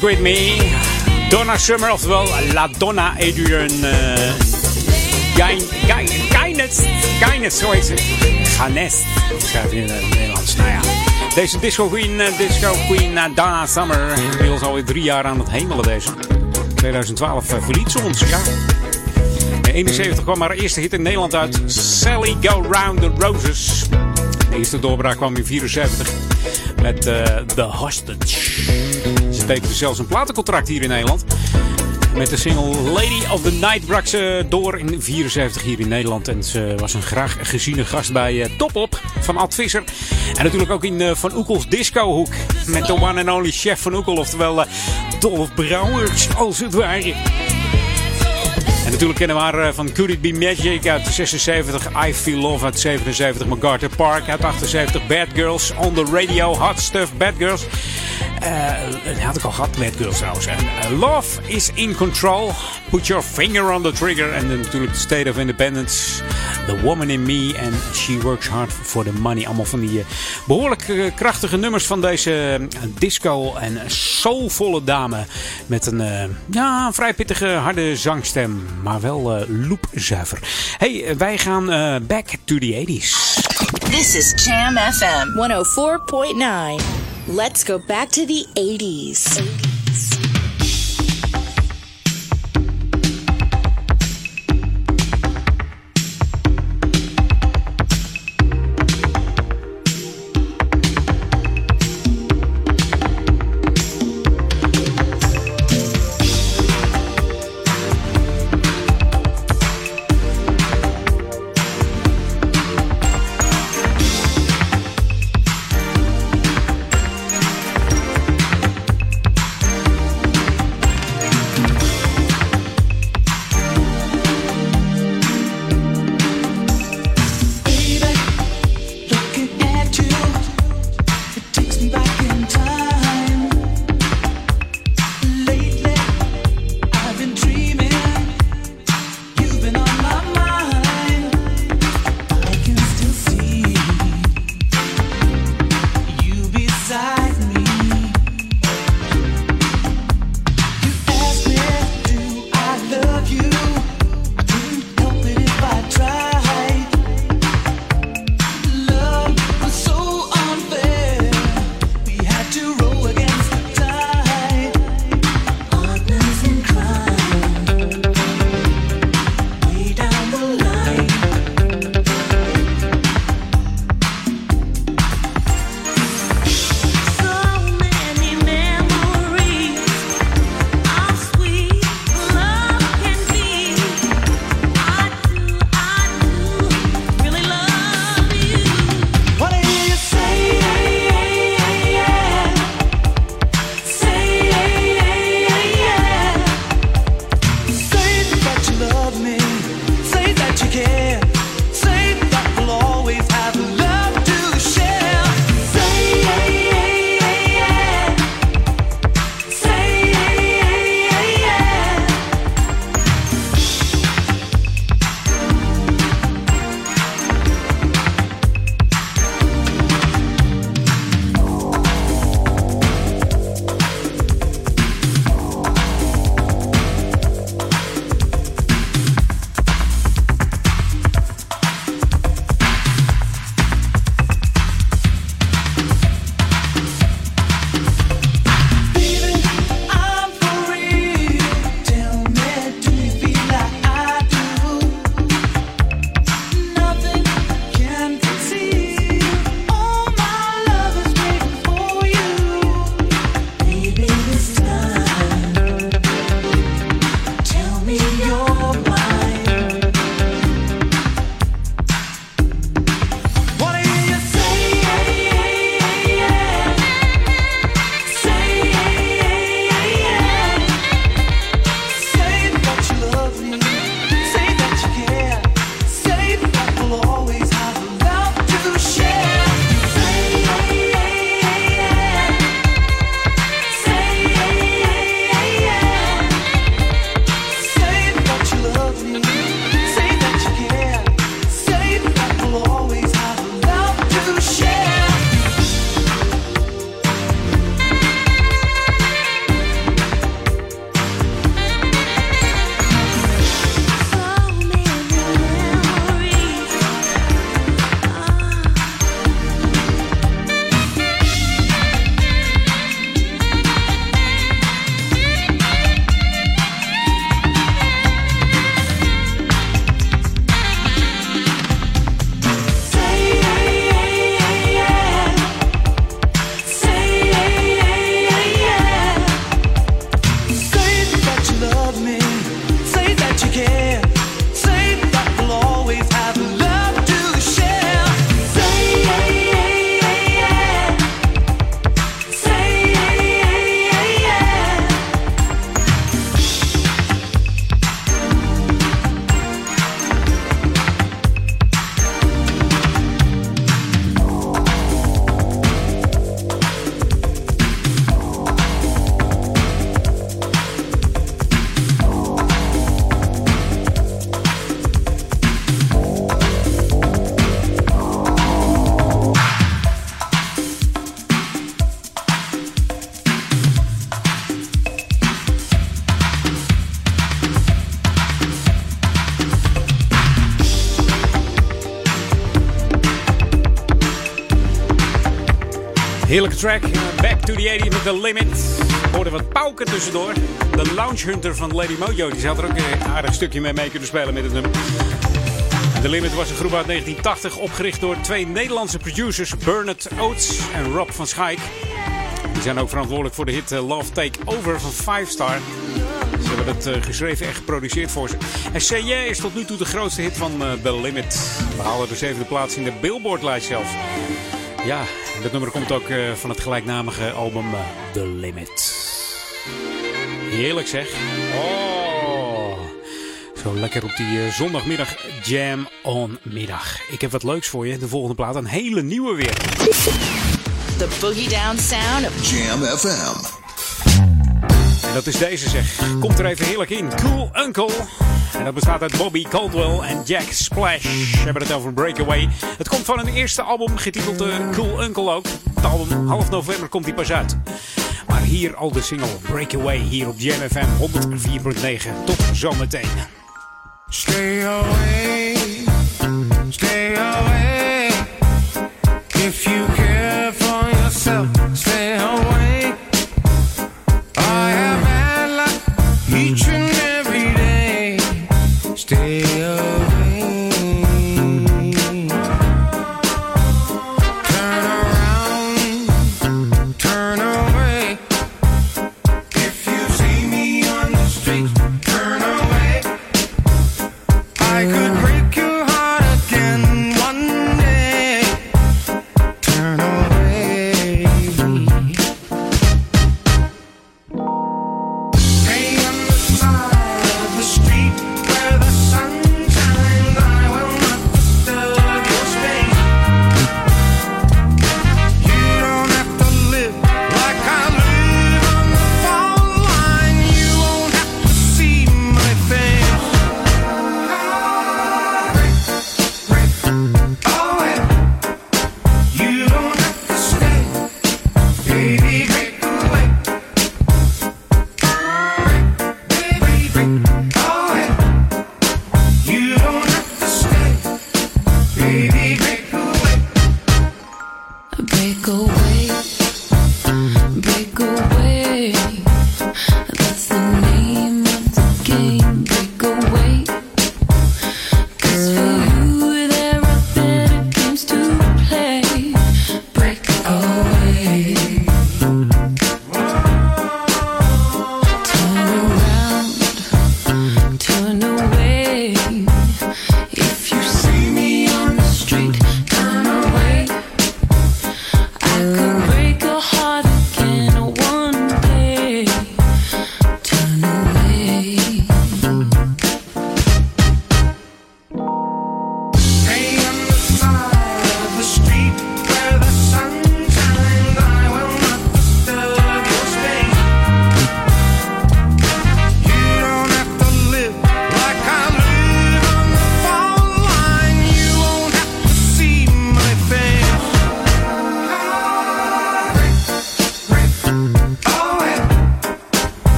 Dance Me. Donna Summer, oftewel La Donna Adrian uh, Gaines. Gaines, zo heet ze. Ganes, schrijf je in het Nederlands. Nou. Deze disco queen, uh, disco queen uh, Donna Summer. Inmiddels alweer drie jaar aan het hemelen deze. 2012 uh, verliet ze ons, ja. In 71 kwam haar eerste hit in Nederland uit. Sally Go Round the Roses. De eerste doorbraak kwam in 74 met The Hostage. Tekende zelfs een platencontract hier in Nederland. Met de single Lady of the Night brak ze door in 74 hier in Nederland. En ze was een graag geziene gast bij uh, Top Op van Ad Visser. En natuurlijk ook in uh, Van Oekels discohoek. Met de one and only chef Van Oekel. Oftewel uh, Dolph Brouwers als het ware. Natuurlijk kennen we haar van Could It Be Magic uit 76, I Feel Love uit 77, MacArthur Park uit 78, Bad Girls on the Radio, Hot Stuff, Bad Girls. Uh, had ik al gehad, Bad Girls trouwens. En uh, Love is in Control, Put Your Finger on the Trigger. En natuurlijk The State of Independence, The Woman in Me en She Works Hard for the Money. Allemaal van die behoorlijk krachtige nummers van deze disco en soulvolle dame. Met een ja, vrij pittige harde zangstem maar wel uh, loopzuiver. Hey, wij gaan uh, back to the 80s. This is Jam FM 104.9. Let's go back to the 80s. 80s. Track. Back to the 80 with the limit. Hoorde wat pauken tussendoor. De Lounge Hunter van Lady Mojo. Die zou er ook een aardig stukje mee mee kunnen spelen met het nummer. The Limit was een groep uit 1980 opgericht door twee Nederlandse producers. Bernard Oates en Rob van Schaik. Die zijn ook verantwoordelijk voor de hit eh, Love Take Over van Five Star. Ze hebben het eh, geschreven en geproduceerd voor ze. En Yeah is tot nu toe de grootste hit van eh, The Limit. We halen de zevende plaats in de Billboard-lijst zelfs. Ja, dat nummer komt ook eh, van het gelijknamige album eh, The Limit. Heerlijk zeg. Oh. Zo lekker op die eh, zondagmiddag jam on middag. Ik heb wat leuks voor je. De volgende plaat, een hele nieuwe weer. The boogie down sound of Jam FM. En dat is deze zeg. Komt er even heerlijk in. Cool Uncle. En dat bestaat uit Bobby Caldwell en Jack Splash. We hebben het over Breakaway. Het komt van hun eerste album, getiteld eh, Cool Uncle ook. Het album, half november komt die pas uit. Maar hier al de single Breakaway hier op Jam FM 104.9. Tot zometeen. Stay away, stay away. If you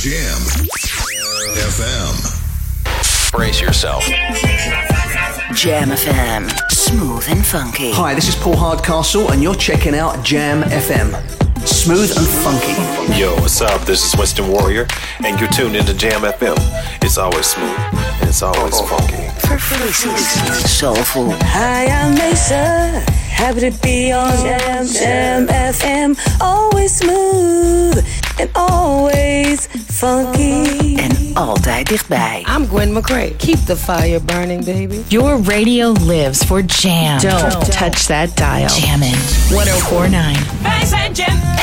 Jam FM. Brace yourself. Jam FM. Smooth and funky. Hi, this is Paul Hardcastle, and you're checking out Jam FM. Smooth and funky. Yo, what's up? This is Winston Warrior, and you're tuned into Jam FM. It's always smooth, and it's always funky. Verfrissend. Soulful. Hi, I'm Mesa. Happy to be on Jam, Jam FM. Always smooth and always funky. En altijd dichtbij. I'm Gwen McCrae. Keep the fire burning, baby. Your radio lives for jam. Don't, touch that dial. Jammin'. 1049. Wij zijn Jam oh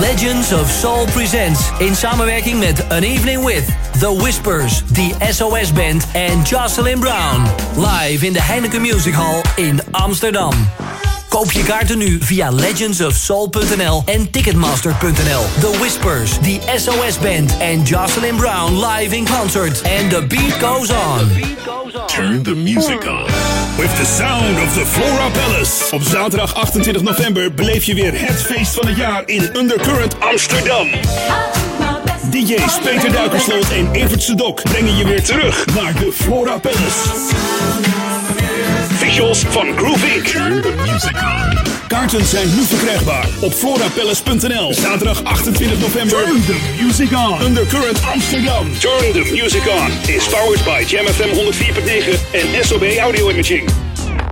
Legends of Soul presents in samenwerking met An Evening With, The Whispers, The SOS Band en Jocelyn Brown. Live in de Heineken Music Hall in Amsterdam. Koop je kaarten nu via legendsofsoul.nl en ticketmaster.nl. The Whispers, The SOS Band en Jocelyn Brown live in concert. And the beat goes on. Turn the music on. With the sound of the Flora Palace. Op zaterdag 28 november beleef je weer het feest van het jaar in Undercurrent Amsterdam. DJ's Peter Duikersloot en Evert Sedok brengen je weer terug naar de Flora Palace. Visuals van Groove Inc. Kaarten zijn nu verkrijgbaar op florapalace.nl. Zaterdag 28 november. Turn the music on. Undercurrent Amsterdam. Turn the music on. Is powered by Jam FM 104.9 en SOB Audio Imaging.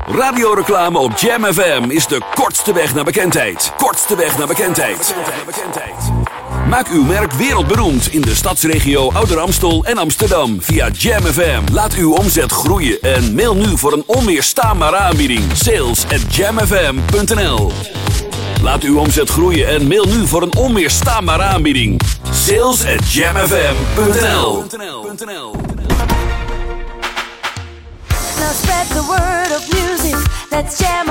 Radioreclame op Jam FM is de kortste weg naar bekendheid. Kortste weg naar bekendheid. Maak uw merk wereldberoemd in de stadsregio Ouder Amstel en Amsterdam via Jam FM. Laat uw omzet groeien en mail nu voor een onweerstaanbare aanbieding. Sales at jamfm.nl Laat uw omzet groeien en mail nu voor een onweerstaanbare aanbieding. Sales at jamfm.nl jam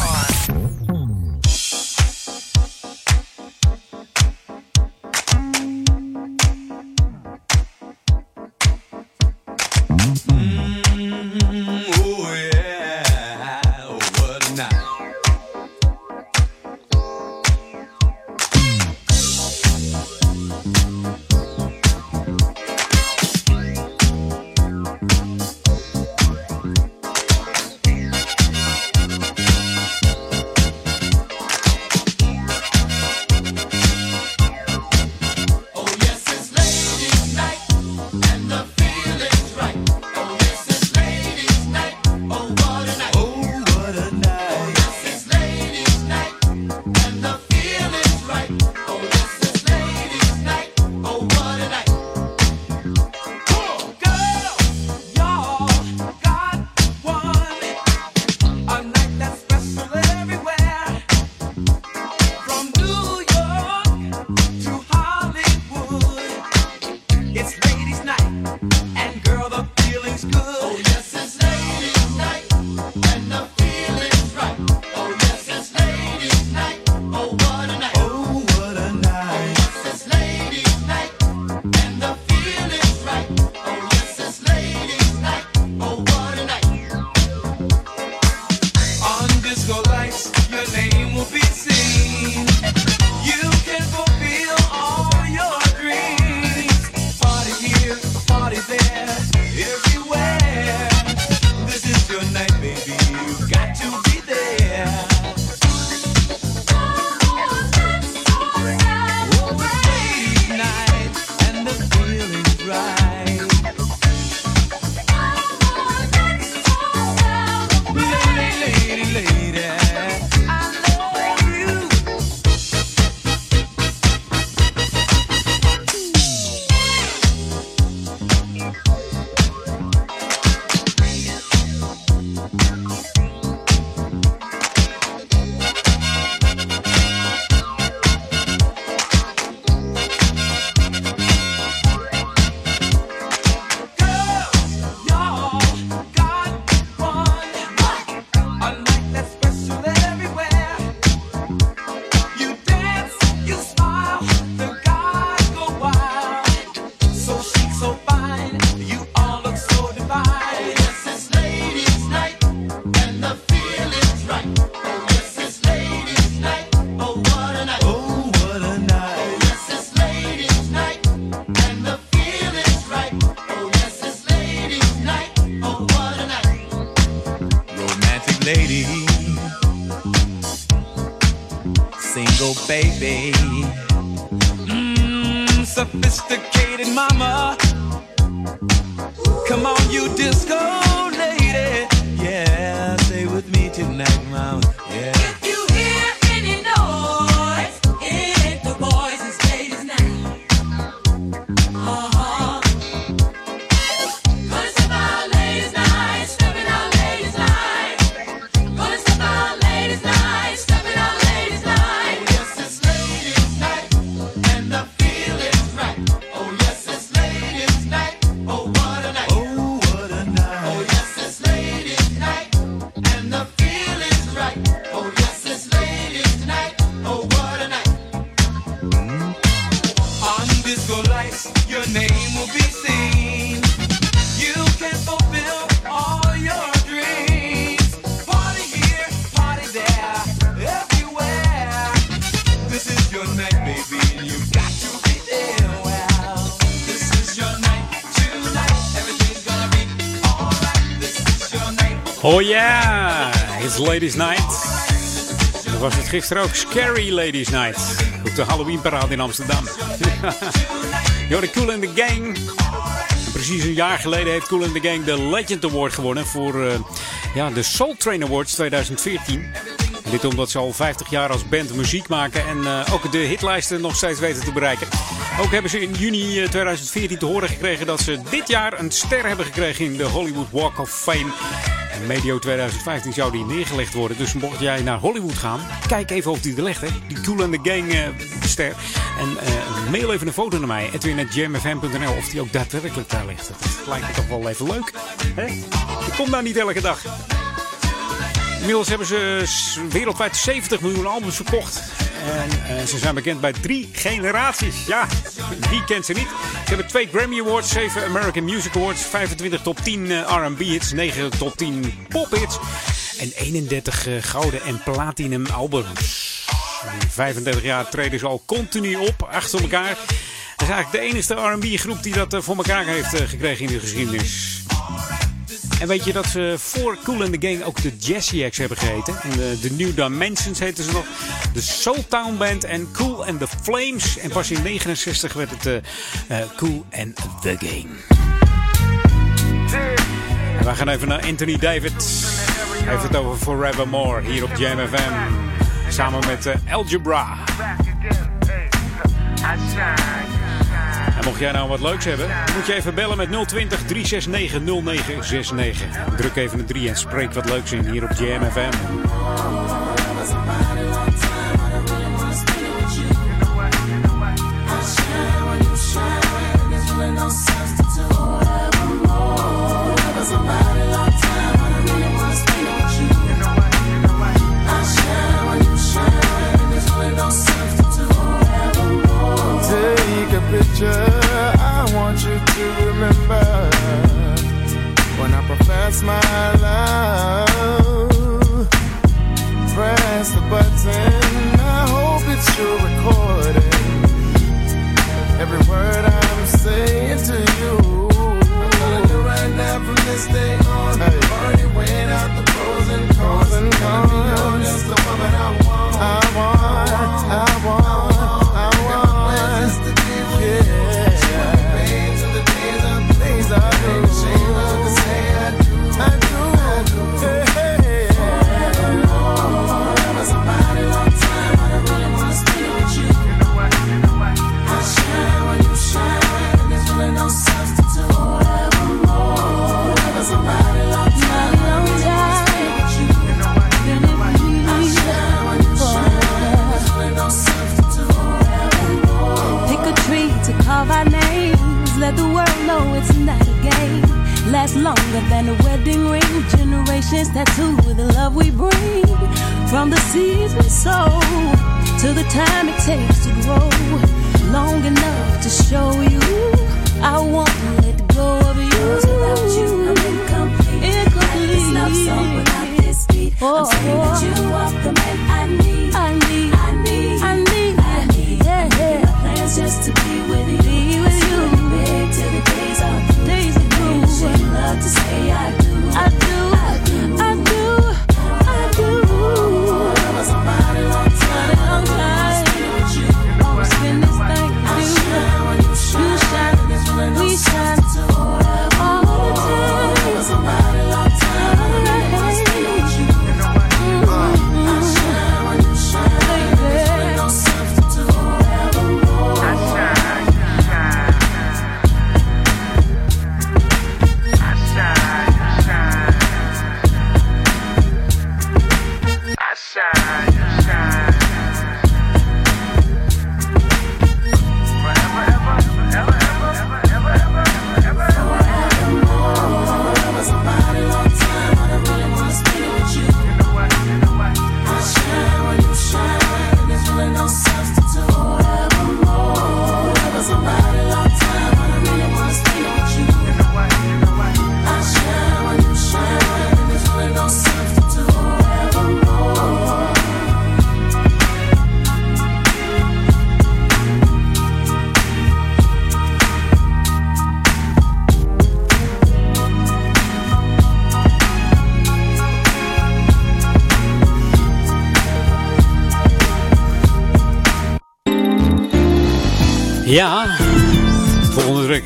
baby. Ladies Night. Dat was het gisteren ook. Scary Ladies Night. Op de Halloween parade in Amsterdam. Je hoorde Cool in the Gang. Precies een jaar geleden heeft Cool in the Gang de Legend Award gewonnen voor eh, ja, de Soul Train Awards 2014. En dit omdat ze al 50 jaar als band muziek maken en eh, ook de hitlijsten nog steeds weten te bereiken. Ook hebben ze in juni eh, 2014 te horen gekregen dat ze dit jaar een ster hebben gekregen in de Hollywood Walk of Fame. Medio 2015 zou die neergelegd worden. Dus mocht jij naar Hollywood gaan, kijk even of die er ligt. Hè? Die Cool and the Gang eh, ster. En eh, mail even een foto naar mij. Edwin.jamfm.nl of die ook daadwerkelijk daar ligt. Dat lijkt me toch wel even leuk. Hè? Ik kom daar niet elke dag. Inmiddels hebben ze wereldwijd 70 miljoen albums verkocht. En eh, ze zijn bekend bij drie generaties. Ja, wie kent ze niet? Ze hebben twee Grammy Awards, 7 American Music Awards, 25 top 10 eh, R&B hits, 9 top 10 pop hits en 31 eh, gouden en platinum albums. In 35 jaar treden ze al continu op, achter elkaar. Dat is eigenlijk de enige R&B groep die dat eh, voor elkaar heeft gekregen in de geschiedenis. En weet je dat ze voor Cool in the Gang ook de Jazzy Acts hebben geheten? En de, de New Dimensions heten ze nog. De Soul Town Band en Cool and the Flames. En pas in 69 werd het eh, eh, Cool and the Gang. We gaan even naar Anthony David. Hij heeft het over Forevermore hier op Jam FM. Samen met eh, Algebra. Mocht jij nou wat leuks hebben, moet je even bellen met 020 369 0969. Druk even een 3 en spreek wat leuks in hier op Jam FM. Picture, I want you to remember when I profess my love. Press the button, I hope it's your recording. Every word I'm saying to you. I'm telling you right now from this day on. I've already weighed out the pros and cons. And cons. Just the woman I want. I want, I want, I know it's not a game. Lasts longer than a wedding ring. Generations tattoo with the love we bring. From the seeds we sow to the time it takes to grow. Long enough to show you I won't let go of you. Without you, I'm incomplete. Incomplete. This love song without this beat. Oh, I'm saying that you oh. are the man I need. I need. I need. I need. I need. Yeah, yeah. My plans just to be with you. Be with you. Are through. Ain't ashamed love to say I do. I do.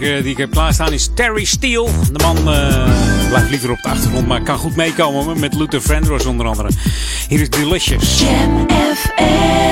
Eh, die ik heb klaarstaan is Terry Steele. De man eh, blijft liever op de achtergrond, maar kan goed meekomen met Luther Vandross onder andere. Hier is Delicious. Jam FM.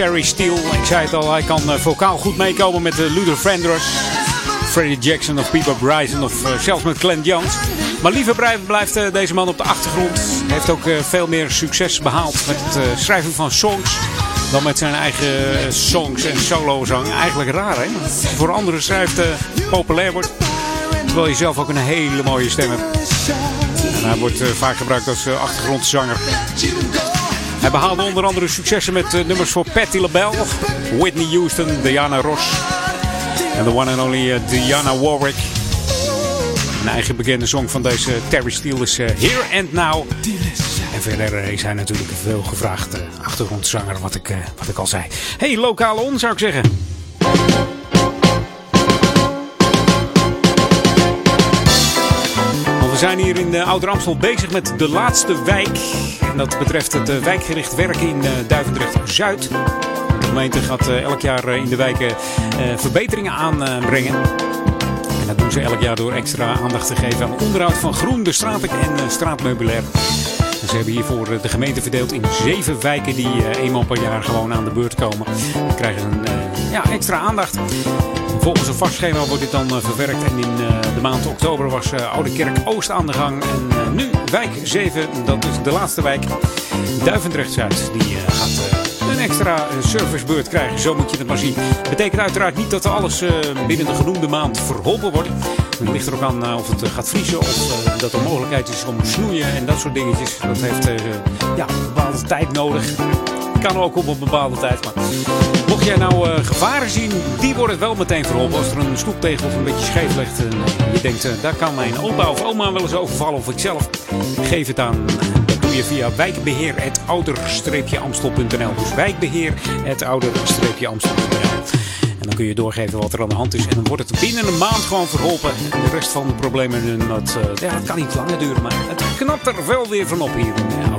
Terry Steele. Ik zei het al, hij kan eh, vocaal goed meekomen met de Luther Vandross, Freddie Jackson of Peter Bryson of eh, zelfs met Clint Jones. Maar liever blijft eh, deze man op de achtergrond. Hij heeft ook veel meer succes behaald met het schrijven van songs dan met zijn eigen songs en solozang. Eigenlijk raar, hè? Voor anderen schrijft uh, populair wordt, terwijl je zelf ook een hele mooie stem hebt. Hij wordt vaak gebruikt als achtergrondzanger. Hij behaalde onder andere successen met eh, nummers voor Patti LaBelle, Whitney Houston, Diana Ross en de one and only eh, Diana Warwick. Een eigen bekende song van deze Terry Steele is eh, Here and Now. En verder is hij natuurlijk veel gevraagde achtergrondzanger, wat ik, wat ik al zei. Hey, lokale on zou ik zeggen. Zijn hier in de Ouder Amstel bezig met de laatste wijk. En dat betreft het eh, wijkgericht werken in eh, Duivendrecht-Zuid. De gemeente gaat eh, elk jaar eh, in de wijken eh, verbeteringen aanbrengen. En dat doen ze elk jaar door extra aandacht te geven aan onderhoud van groen, de straten en eh, straatmeubilair. Ze hebben hiervoor eh, de gemeente verdeeld in zeven wijken die eh, eenmaal per jaar gewoon aan de beurt komen. Die krijgen een eh, ja, extra aandacht. Volgens een vast schema wordt dit dan eh, verwerkt. En in eh, de maand oktober was eh, Oude Kerk Oost aan de gang. En nu wijk 7, dat is de laatste wijk. Duivendrecht-Zuid. Die gaat een extra servicebeurt krijgen. Zo moet je het maar zien. Betekent uiteraard niet dat alles binnen de genoemde maand verholpen wordt. Het ligt er ook aan of het gaat vriezen of dat er mogelijkheid is om snoeien en dat soort dingetjes. Dat heeft ja, een bepaalde tijd nodig. Kan ook op een bepaalde tijd. Maar mocht jij nou eh, gevaren zien, die wordt het wel meteen verholpen. Als er een stoeptegel of een beetje scheef ligt en je denkt, eh, daar kan mijn opa of oma wel eens overvallen of ik zelf. Geef het aan. Doe je via wijkbeheer.ouder-amstel.nl. Dus wijkbeheer.ouder-amstel.nl. En dan kun je doorgeven wat er aan de hand is. En dan wordt het binnen een maand gewoon verholpen. En de rest van de problemen, dat, eh, ja, kan niet langer duren. Maar het knapt er wel weer van op hier in uh,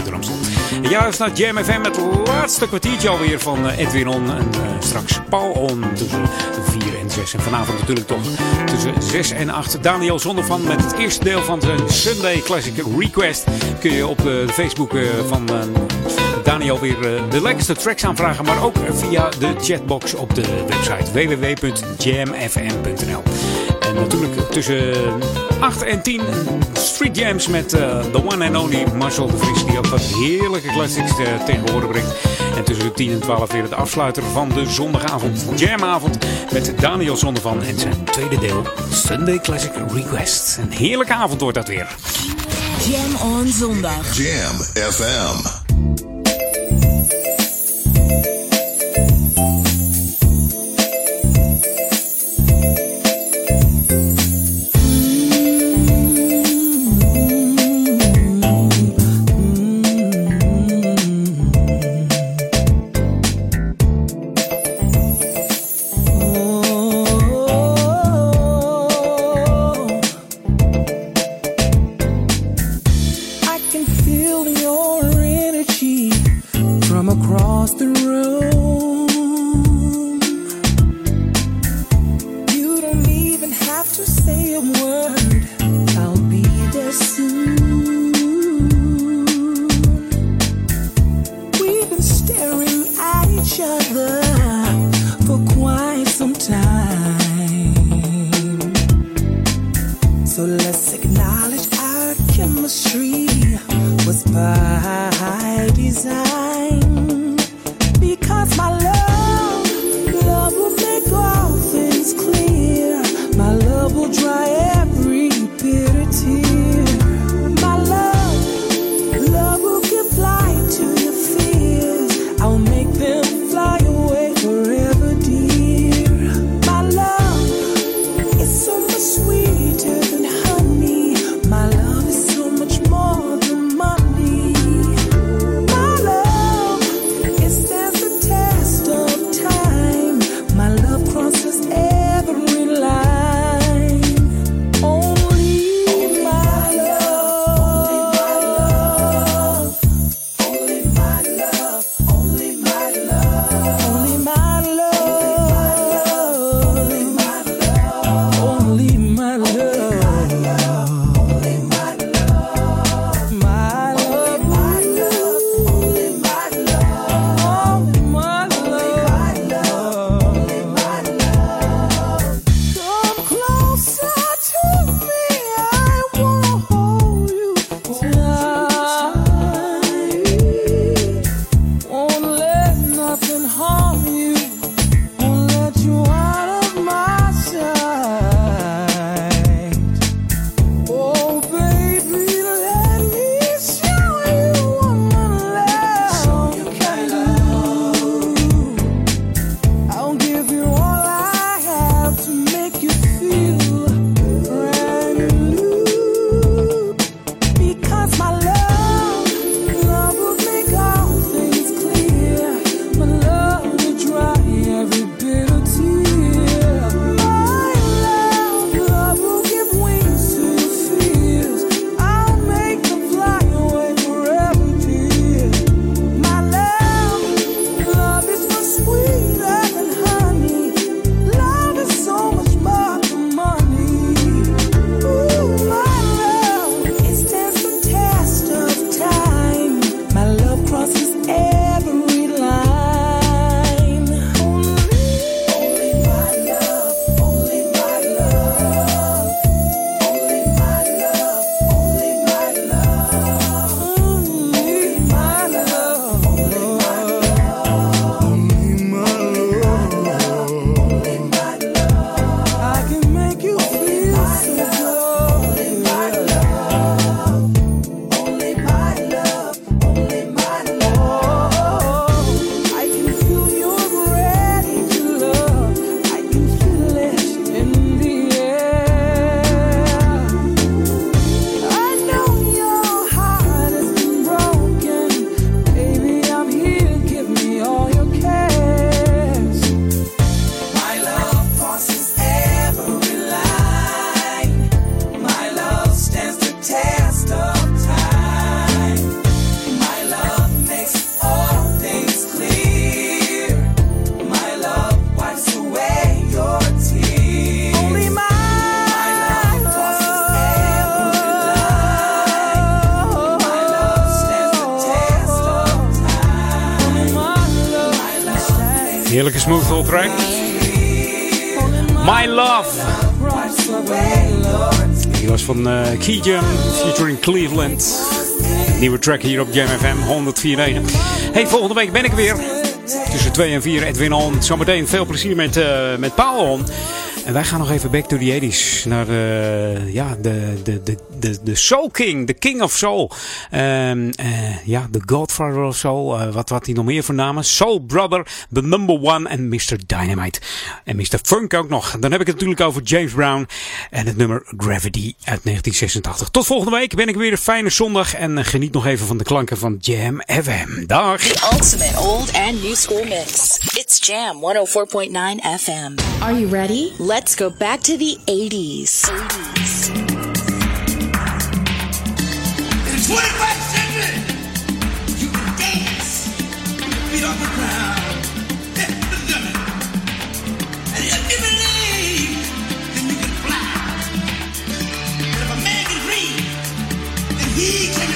Is naar Jam FM het laatste kwartiertje alweer van eh, Edwin On. En eh, straks Paul On tussen 4 en 6. En vanavond natuurlijk toch tussen 6 en 8. Daniel Zondervan met het eerste deel van zijn Sunday Classic Request. Kun je op de Facebook eh, van Daniel weer de lekkerste tracks aanvragen. Maar ook via de chatbox op de website www.jamfm.nl. En natuurlijk tussen 8 en 10 Street Jams met eh, The One and Only Marcel de Vries. Die ook wat heerlijke classics uh, tegen horen brengt. En tussen 10 en 12 weer de afsluiter van de zondagavond. Jamavond met Daniel Zondervan en zijn tweede deel Sunday Classic Request. Een heerlijke avond wordt dat weer. Jam on zondag. Jam FM. Track hier op Jam FM 104.9. Hey, volgende week ben ik weer. Tussen 2 en 4 Edwin On. Zometeen veel plezier met, uh, met Paul On. En wij gaan nog even back to the 80s. Naar uh, ja, de, de, de, de, de Soul King. De King of Soul. Um, uh, ja, de Godfather of Soul. Uh, wat had hij nog meer voor namen? Soul Brother. The Number One. En Mr. Dynamite. En Mr. Funk ook nog. Dan heb ik het natuurlijk over James Brown. En het nummer Gravity uit 1986. Tot volgende week ben ik weer een fijne zondag. En geniet nog even van de klanken van Jam FM. Dag. The ultimate old and new school mix. It's Jam 104.9 FM. Are you ready? Let's go back to the 80s. 80s. In the 21st century, you can dance, feet off the ground, hit the limit. And if you believe, then you can fly. And if a man can dream, then he can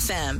FM.